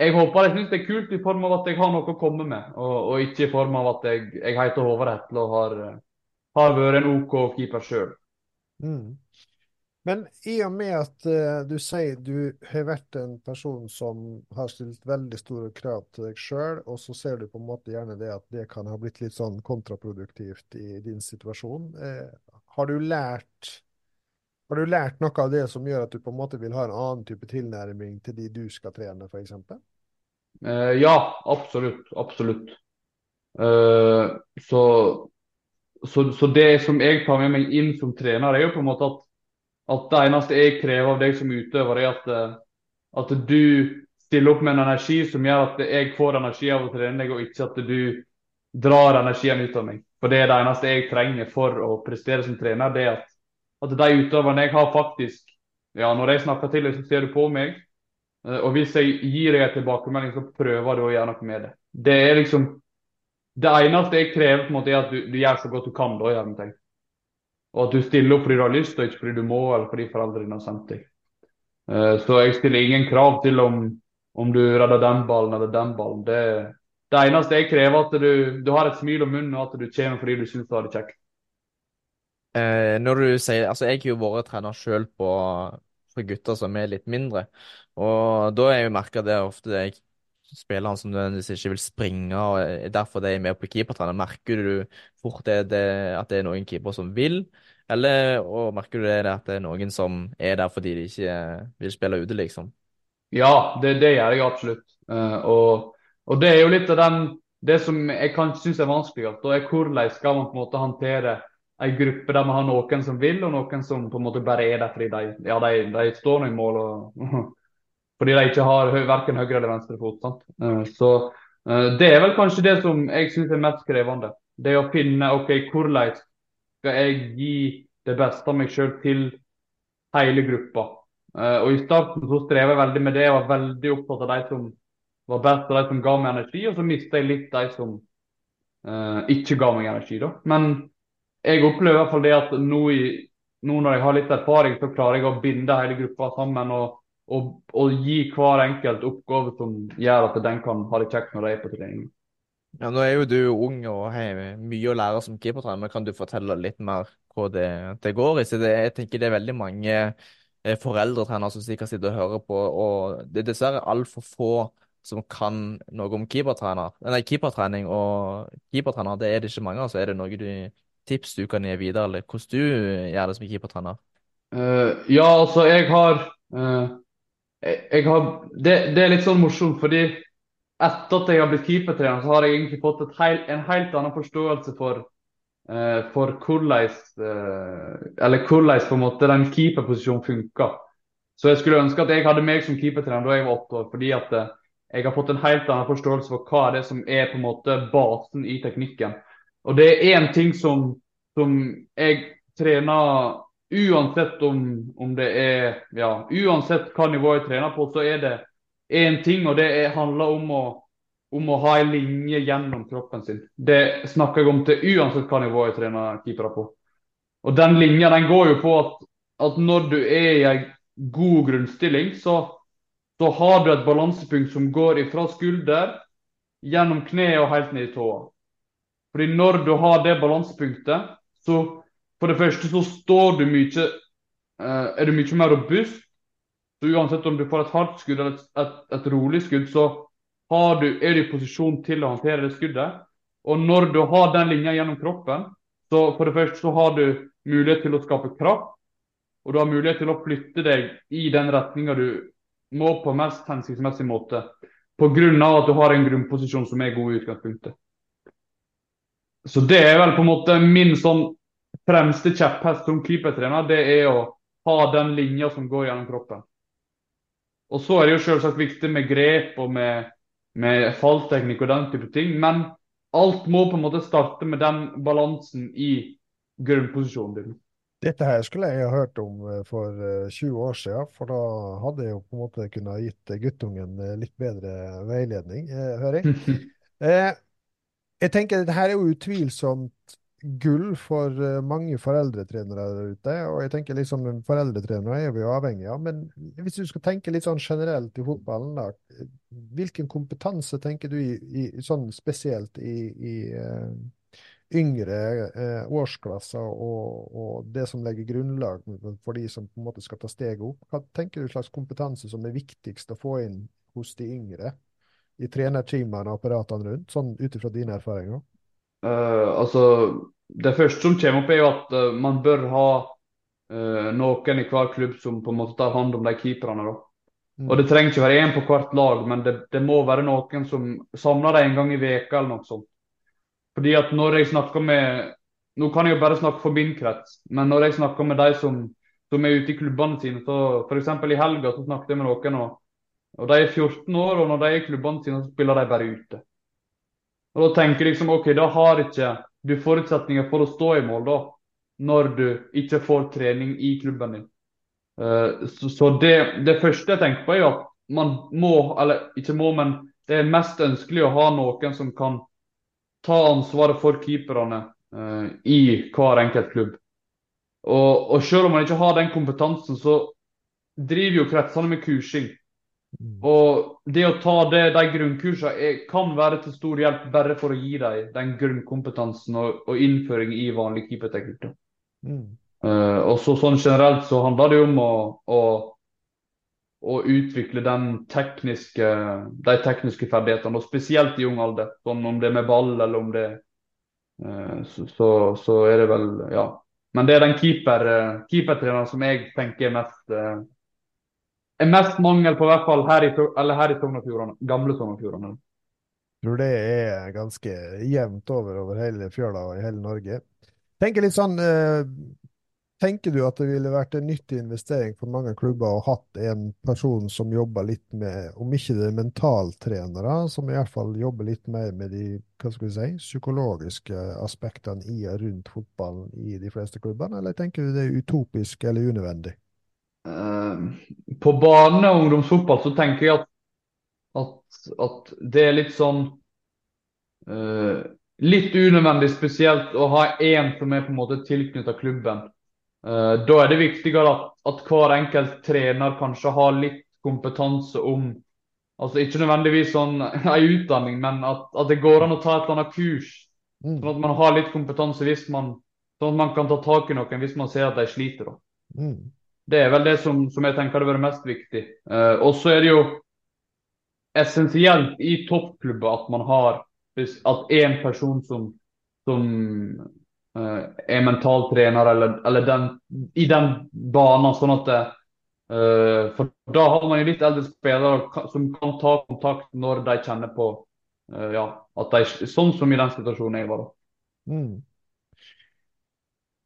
jeg håper de syns det er kult i form av at jeg har noe å komme med, og, og ikke i form av at jeg, jeg heter Håvard Hetle og har har vært en OK keeper sjøl. Mm. Men i og med at uh, du sier du har vært en person som har stilt veldig store krav til deg sjøl, og så ser du på en måte gjerne det at det kan ha blitt litt sånn kontraproduktivt i din situasjon. Uh, har, du lært, har du lært noe av det som gjør at du på en måte vil ha en annen type tilnærming til de du skal trene, f.eks.? Uh, ja, absolutt. Absolutt. Uh, så så, så, det som jeg tar med meg inn som trener, er jo på en måte at, at det eneste jeg krever av deg som utøver, er at, eh, at du stiller opp med en energi som gjør at jeg får energi av å trene deg, og ikke at du drar energien ut av meg. For det er det eneste jeg trenger for å prestere som trener, det er at, at de utøverne jeg har faktisk Ja, når jeg snakker til deg, så ser du på meg. Eh, og hvis jeg gir deg en tilbakemelding, så prøver du å gjøre noe med det. Det er liksom Det eneste jeg krever, på en måte er at du, du gjør så godt du kan. da, gjerne. Og at du stiller opp fordi du har lyst, og ikke fordi du må, eller fordi foreldrene har sendt deg. Uh, så jeg stiller ingen krav til om, om du redder den ballen eller den ballen. Det, det eneste jeg krever, er at du, du, har et smil om munnen, og at du kommer fordi du syns du har det kjekt. Eh, når du sier, altså Jeg har jo vært trener sjøl på for gutter som er litt mindre. Og da har jeg jo merka det ofte jeg spillerne som nødvendigvis ikke vil springe, og derfor det er med på keepertrening. Merker du fort det, det, at det er noen keepere som vil, eller merker du det at det er noen som er der fordi de ikke vil spille ute, liksom? Ja, det, det gjør jeg absolutt. Uh, og, og, det er jo litt av den Det som jeg kanskje synes er vanskeligst, er hvordan skal man på en måte håndtere en gruppe der man har noen som vil, og noen som på en måte bare er der fordi de, ja, de, de står nå i mål. og fordi de ikke har verken høyre eller venstre fot. Sant? Eh, så eh, det er vel kanskje det som jeg syns er mest krevende. Det å finne ok, hvordan skal jeg gi det beste av meg sjøl til hele gruppa. Eh, og I starten så strever jeg veldig med det. Jeg var veldig opptatt av de som var best, og de som ga meg energi. Og så mista jeg litt de som uh, ikke ga meg energi. da. Men jeg opplever i hvert fall det at nå, i, nå når jeg har litt erfaring, så klarer jeg å binde hele gruppa sammen. og og, og, gi hver enkelt oppgave som gjør at den kan ha det kjekt når de er på trening. Ja, Nå er jo du ung og har mye å lære som keepertrener, kan du fortelle litt mer hva det, det går i? Det, jeg tenker det er veldig mange eh, foreldretrenere som sikkert sitter og hører på, og det er dessverre altfor få som kan noe om keepertrener. Nei, keepertrening og keepertrener, det er det ikke mange av. Så er det noe du, tips du kan gi videre, eller hvordan du gjør det som keepertrener? Uh, ja, altså jeg har uh, jeg har, det, det, er litt sånn morsomt, fordi etter at jeg har blitt keepertrener, så har jeg egentlig fått heil, en helt annen forståelse for, uh, for hvordan uh, Eller hvordan på en måte den keeperposisjonen funker. Så jeg skulle ønske at jeg hadde meg som keepertrener da jeg var åtte år. fordi at uh, jeg har fått en helt annen forståelse for hva det er som er på en måte basen i teknikken. Og det er én ting som, som jeg trener uansett om, om, det er ja, Uansett hva nivå jeg trener på, så er det én ting, og det er, handler om å, om å ha en linje gjennom kroppen sin. Det snakker jeg om til uansett hva nivå jeg trener keepere på. Og den linja den går jo på at, at når du er i en god grunnstilling, så, så har du et balansepunkt som går ifra skulder, gjennom kne og helt ned i tåa. Fordi når du har det balansepunktet, så for det første så står du mye uh, Er du mye mer robust. Så uansett om du får et hardt skudd eller et, et, et rolig skudd, så du, er du i posisjon til å håndtere det skuddet. Og når du har den linja gjennom kroppen, så for det første så har du mulighet til å skape kraft. Og du har mulighet til å flytte deg i den retninga du må på mest hensiktsmessig måte. Pga. at du har en grunnposisjon som er god i utgangspunktet. Så det er vel på en måte min sånn fremste kjepphest som keepertrener, det er å ha den linja som går gjennom kroppen. Og så er det jo selvsagt viktig med grep og med, med fallteknikk og den type ting, men alt må på en måte starte med den balansen i grunnposisjonen din. Dette her skulle jeg ha hørt om eh, for 20 eh, år siden, for da hadde jeg jo på en måte kunnet gitt guttungen eh, litt bedre veiledning, hører jeg. jeg tenker dette her er jo utvilsomt gull for eh, mange foreldretrenere der ute. Og jeg tenker liksom foreldretrenere er vi jo avhengig av. Men hvis du skal tenke litt sånn generelt i fotballen, da. Hvilken kompetanse tenker du i, i sånn spesielt i, i uh, yngre uh, årsklasser og, og, det som legger grunnlag for de som på en måte skal ta steget opp? Hva tenker du slags kompetanse som er viktigst å få inn hos de yngre? I trenerteamene og apparatene rundt, sånn ut ifra dine erfaringer? Uh, altså, det første som kommer opp, er jo at uh, man bør ha uh, noen i hver klubb som på en måte tar hånd om de keeperne. da. Mm. Og Det trenger ikke være én på hvert lag, men det, det må være noen som samler dem en gang i veka eller noe sånt. Fordi at når jeg snakker med Nå kan jeg jo bare snakke for min krets, men når jeg snakker med de som, som er ute i klubbene sine, så f.eks. i helga så snakket jeg med noen, og, og de er 14 år, og når de er i klubbene sine, så spiller de bare ute. Og Da tenker jeg liksom OK, da har ikke du forutsetninger for å stå i mål da, når du ikke får trening i klubben din. Eh, så, det, det, første jeg tenker på, er at man må, eller ikke må, men det er mest ønskelig å ha noen som kan ta ansvaret for keeperne uh, i hver enkelt klubb. Og, og, selv om man ikke har den kompetansen, så driver jo kretsene med kursing. Mm. Og det å ta det, de grunnkursene er, kan være til stor hjelp bare for å gi dem den grunnkompetansen og, og innføring i vanlig keeperteknikk. Mm. Uh, og så sånn generelt så handler det jo om å, å, å utvikle tekniske, de tekniske ferdighetene, og spesielt i ung alder. Sånn om det er med ball eller om det uh, så, så, så, er det vel Ja. Men det er den keeper, uh, keepertreneren som jeg tenker er mest er mest mangel på, i hvert fall her i, eller Sogn og Fjordane. Gamle Sogn og Fjordane. Tror det er ganske jevnt over over hele fjøla og i hele Norge. Tenker litt sånn, eh, Tenker du at det ville vært en nyttig investering for mange klubber å hatt en person som jobber litt med, om ikke det er mentaltrenere, som i hvert fall jobber litt mer med de hva skal vi si, psykologiske aspektene i og rundt fotballen i de fleste klubbene, eller tenker du det er utopisk eller unødvendig? Eh, på barne- og ungdomsfotball så tenker jeg at, at, at det er litt sånn uh, Litt unødvendig spesielt å ha én som er på en måte tilknyttet klubben. Uh, da er det viktigere at, at, hver enkelt trener kanskje har litt kompetanse om altså Ikke nødvendigvis sånn ei utdanning, men at, at, det går an å ta et eller annet kurs. Mm. Sånn at man har litt kompetanse hvis man, sånn at man kan ta tak i noen hvis man ser at de sliter. Mm. Det er vel det som, som jeg tenker hadde vært mest viktig. Eh, og så er det jo essensielt i toppklubber at man har at én person som, som eh, er mentaltrener eller, eller den, i den banen, sånn at det, eh, For da har man jo litt eldre spillere som kan ta kontakt når de kjenner på ja, at de, Sånn som i den situasjonen jeg var da. Mm.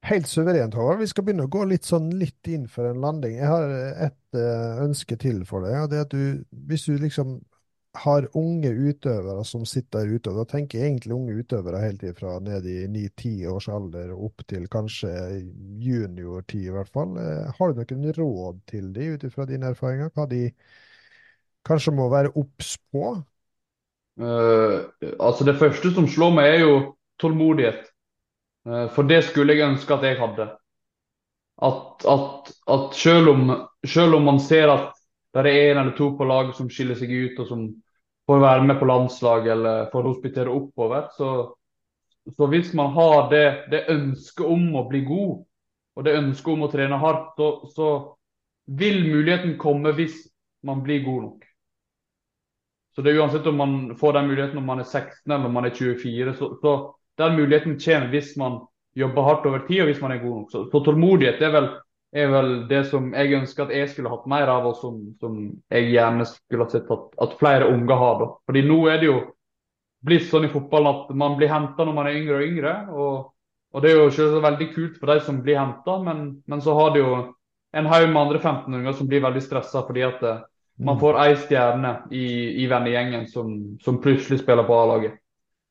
Helt suverent, Håvard. Vi skal begynne å gå litt, sånn, litt inn for en landing. Jeg har et uh, ønske til for deg. og det er at du, Hvis du liksom har unge utøvere som sitter der ute, og da tenker jeg egentlig unge utøvere helt ifra ned i 9-10 års alder og opp til kanskje juniortid i hvert fall. Uh, har du noen råd til dem ut ifra dine erfaringer? Hva de kanskje må være obs på? Uh, altså Det første som slår meg, er jo tålmodighet. Eh, for det skulle jeg ønske at jeg hadde. At, at, at selv, om, selv, om, man ser at det er en eller to på laget som skiller seg ut, og som får være med på landslag eller får hospitere oppover, så, så hvis man har det, det, ønsket om å bli god, og det ønsket om å trene hardt, så, så vil muligheten komme hvis man blir god nok. Så det er uansett om man får den muligheten når man er 16 eller om man er 24, så, så den muligheten kommer hvis man jobber hardt over tid og hvis man er god nok. Så, så tålmodighet er vel, er vel, det som jeg ønsker at jeg skulle hatt mer av, og som, som jeg gjerne skulle ha sett at, at, flere unger har. Da. Fordi nå er det jo blitt sånn i fotballen at man blir henta når man er yngre og yngre. og, og det er jo selvsagt veldig kult for de som blir henta, men, men, så har det jo en haug med andre 15-åringer som blir veldig stressa fordi at eh, man mm. får ei stjerne i, i vennegjengen som, som plutselig spiller på A-laget.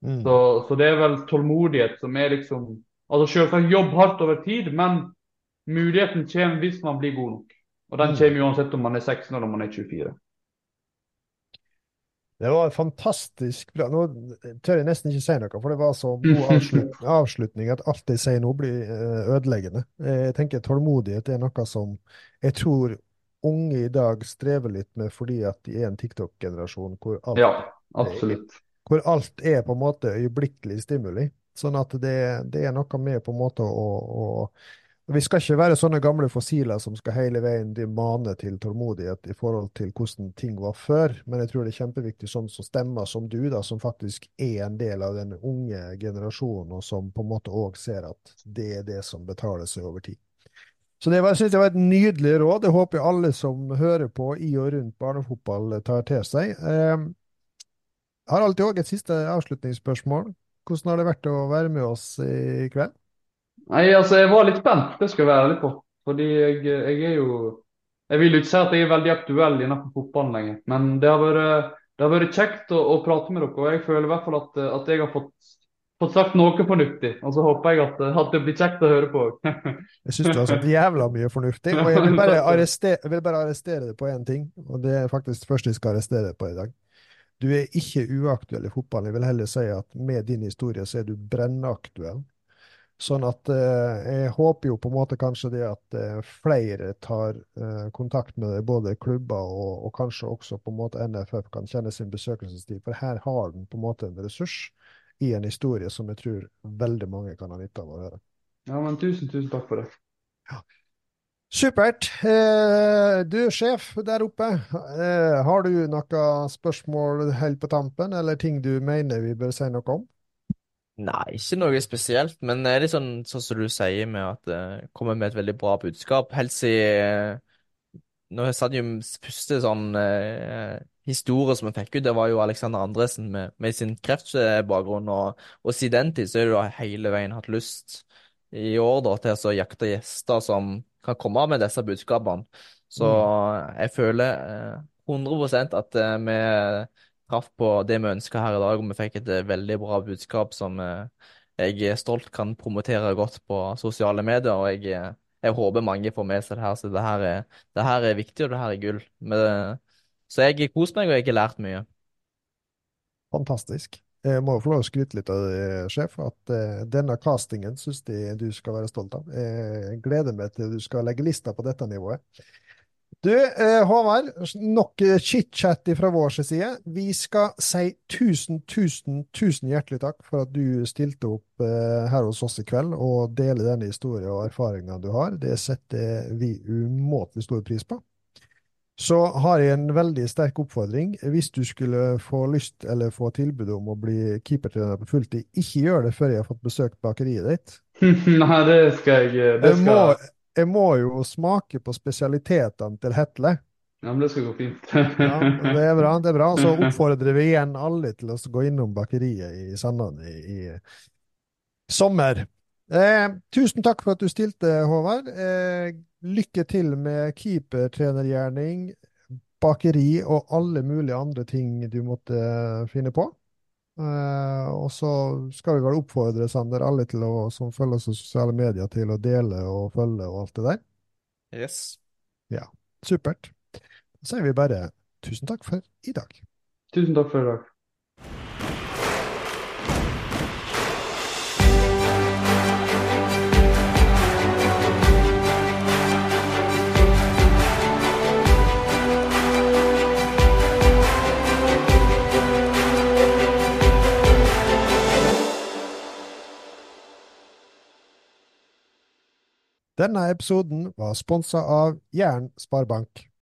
Mm. Så, så, det er vel tålmodighet som er liksom Altså selvsagt jobb hardt over tid, men muligheten kommer hvis man blir god nok. Og den mm. kommer uansett om man er 16 eller om man er 24. Det var fantastisk bra. Nå tør jeg nesten ikke si noe, for det var så god avslutning, avslutning at alt jeg sier nå blir eh, ødeleggende. Jeg tenker Tålmodighet er noe som jeg tror unge i dag strever litt med fordi at de er en TikTok-generasjon hvor alt ja, absolutt hvor alt er på en måte øyeblikkelig stimuli. Sånn at det, det er noe med på en måte å, å Vi skal ikke være sånne gamle fossiler som skal hele veien mane til tålmodighet i forhold til hvordan ting var før, men jeg tror det er kjempeviktig sånn som stemmer som du, da, som faktisk er en del av den unge generasjonen, og som på en måte òg ser at det er det som betaler seg over tid. Så det var, jeg synes det var et nydelig råd. Det håper jeg alle som hører på i og rundt barnefotball, tar til seg. Jeg har alltid òg et siste avslutningsspørsmål. Hvordan har det vært å være med oss i kveld? Nei, altså Jeg var litt spent, det skal jeg være ærlig på. Fordi jeg, jeg, er jo Jeg vil ikke si at jeg er veldig aktuell innenfor fotballen lenger. Men det har vært, det har vært kjekt å, å, prate med dere. Og jeg føler i hvert fall at, at jeg har fått fått sagt noe fornuftig. Og så håper jeg at, at det blir kjekt å høre på òg. Jeg syns du har sagt jævla mye fornuftig, og jeg vil bare arrestere, jeg vil bare arrestere deg på én ting, og det er faktisk først jeg skal arrestere deg på i dag. Du er ikke uaktuell i fotballen. Jeg vil heller si at med din historie så er du brennaktuell. Sånn at eh, jeg håper jo på en måte kanskje det at eh, flere tar eh, kontakt med deg, både klubber og, og, kanskje også på en måte NFF kan kjenne sin besøkelsestid. For her har den på en måte en ressurs i en historie som jeg tror veldig mange kan ha nytte av å høre. Ja, men tusen, tusen takk for det. Ja. Supert. Eh, du, sjef der oppe, eh, har du noen spørsmål helt på tampen, eller ting du mener vi bør si noe om? Nei, ikke noe spesielt, men det er litt sånn, sånn som du sier, med at det uh, kommer med et veldig bra budskap. Helt siden Nå jo første sånn historie som vi fikk ut, det var jo Alexander Andresen med, med sin kreftbakgrunn, og, og siden den tid så har du hele veien hatt lyst i år da, til å jakte gjester som kan komme med disse budskapene. Så mm. jeg føler 100% at vi traff på det vi ønska her i dag, og vi fikk et eh, veldig bra budskap som eh, jeg stolt kan promotere godt på sosiale medier. og jeg, eh, jeg håper mange får med seg det her, så det her er, det her er viktig, og det her er gull. Men, så jeg koser meg, og jeg har lært mye. Fantastisk. Jeg må få lov å skryte litt av det, sjef, at uh, denne castingen syns jeg du skal være stolt av. Jeg gleder meg til du skal legge lista på dette nivået. Du, eh, Håvard, nok chit-chat fra vår side. Vi skal si tusen, tusen, tusen hjertelig takk for at du stilte opp eh, her hos oss i kveld og deler denne historien og erfaringene du har. Det setter vi umåtelig stor pris på. Så har jeg en veldig sterk oppfordring. Hvis du skulle få lyst eller få tilbud om å bli keepertrener på fulltid, ikke gjør det før jeg har fått besøkt bakeriet ditt. Nei, det skal jeg det skal... Jeg må, jeg må jo smake på spesialitetene til Hetle. Ja, men det skal gå fint. ja, det er bra. det er bra. Så oppfordrer vi igjen alle til å gå innom bakeriet i Sandane i, i sommer. Eh, tusen takk for at du stilte, Håvard. Eh, lykke til med keepertrenergjerning, bakeri og alle mulige andre ting du måtte finne på. Eh, og så skal vi vel oppfordre Sander, alle til å, som følger oss i sosiale medier, til å dele og følge og alt det der. Yes. Ja, supert. Da sier vi bare tusen takk for i dag. Tusen takk for i dag. Denne episoden var sponsa av Jæren Sparebank.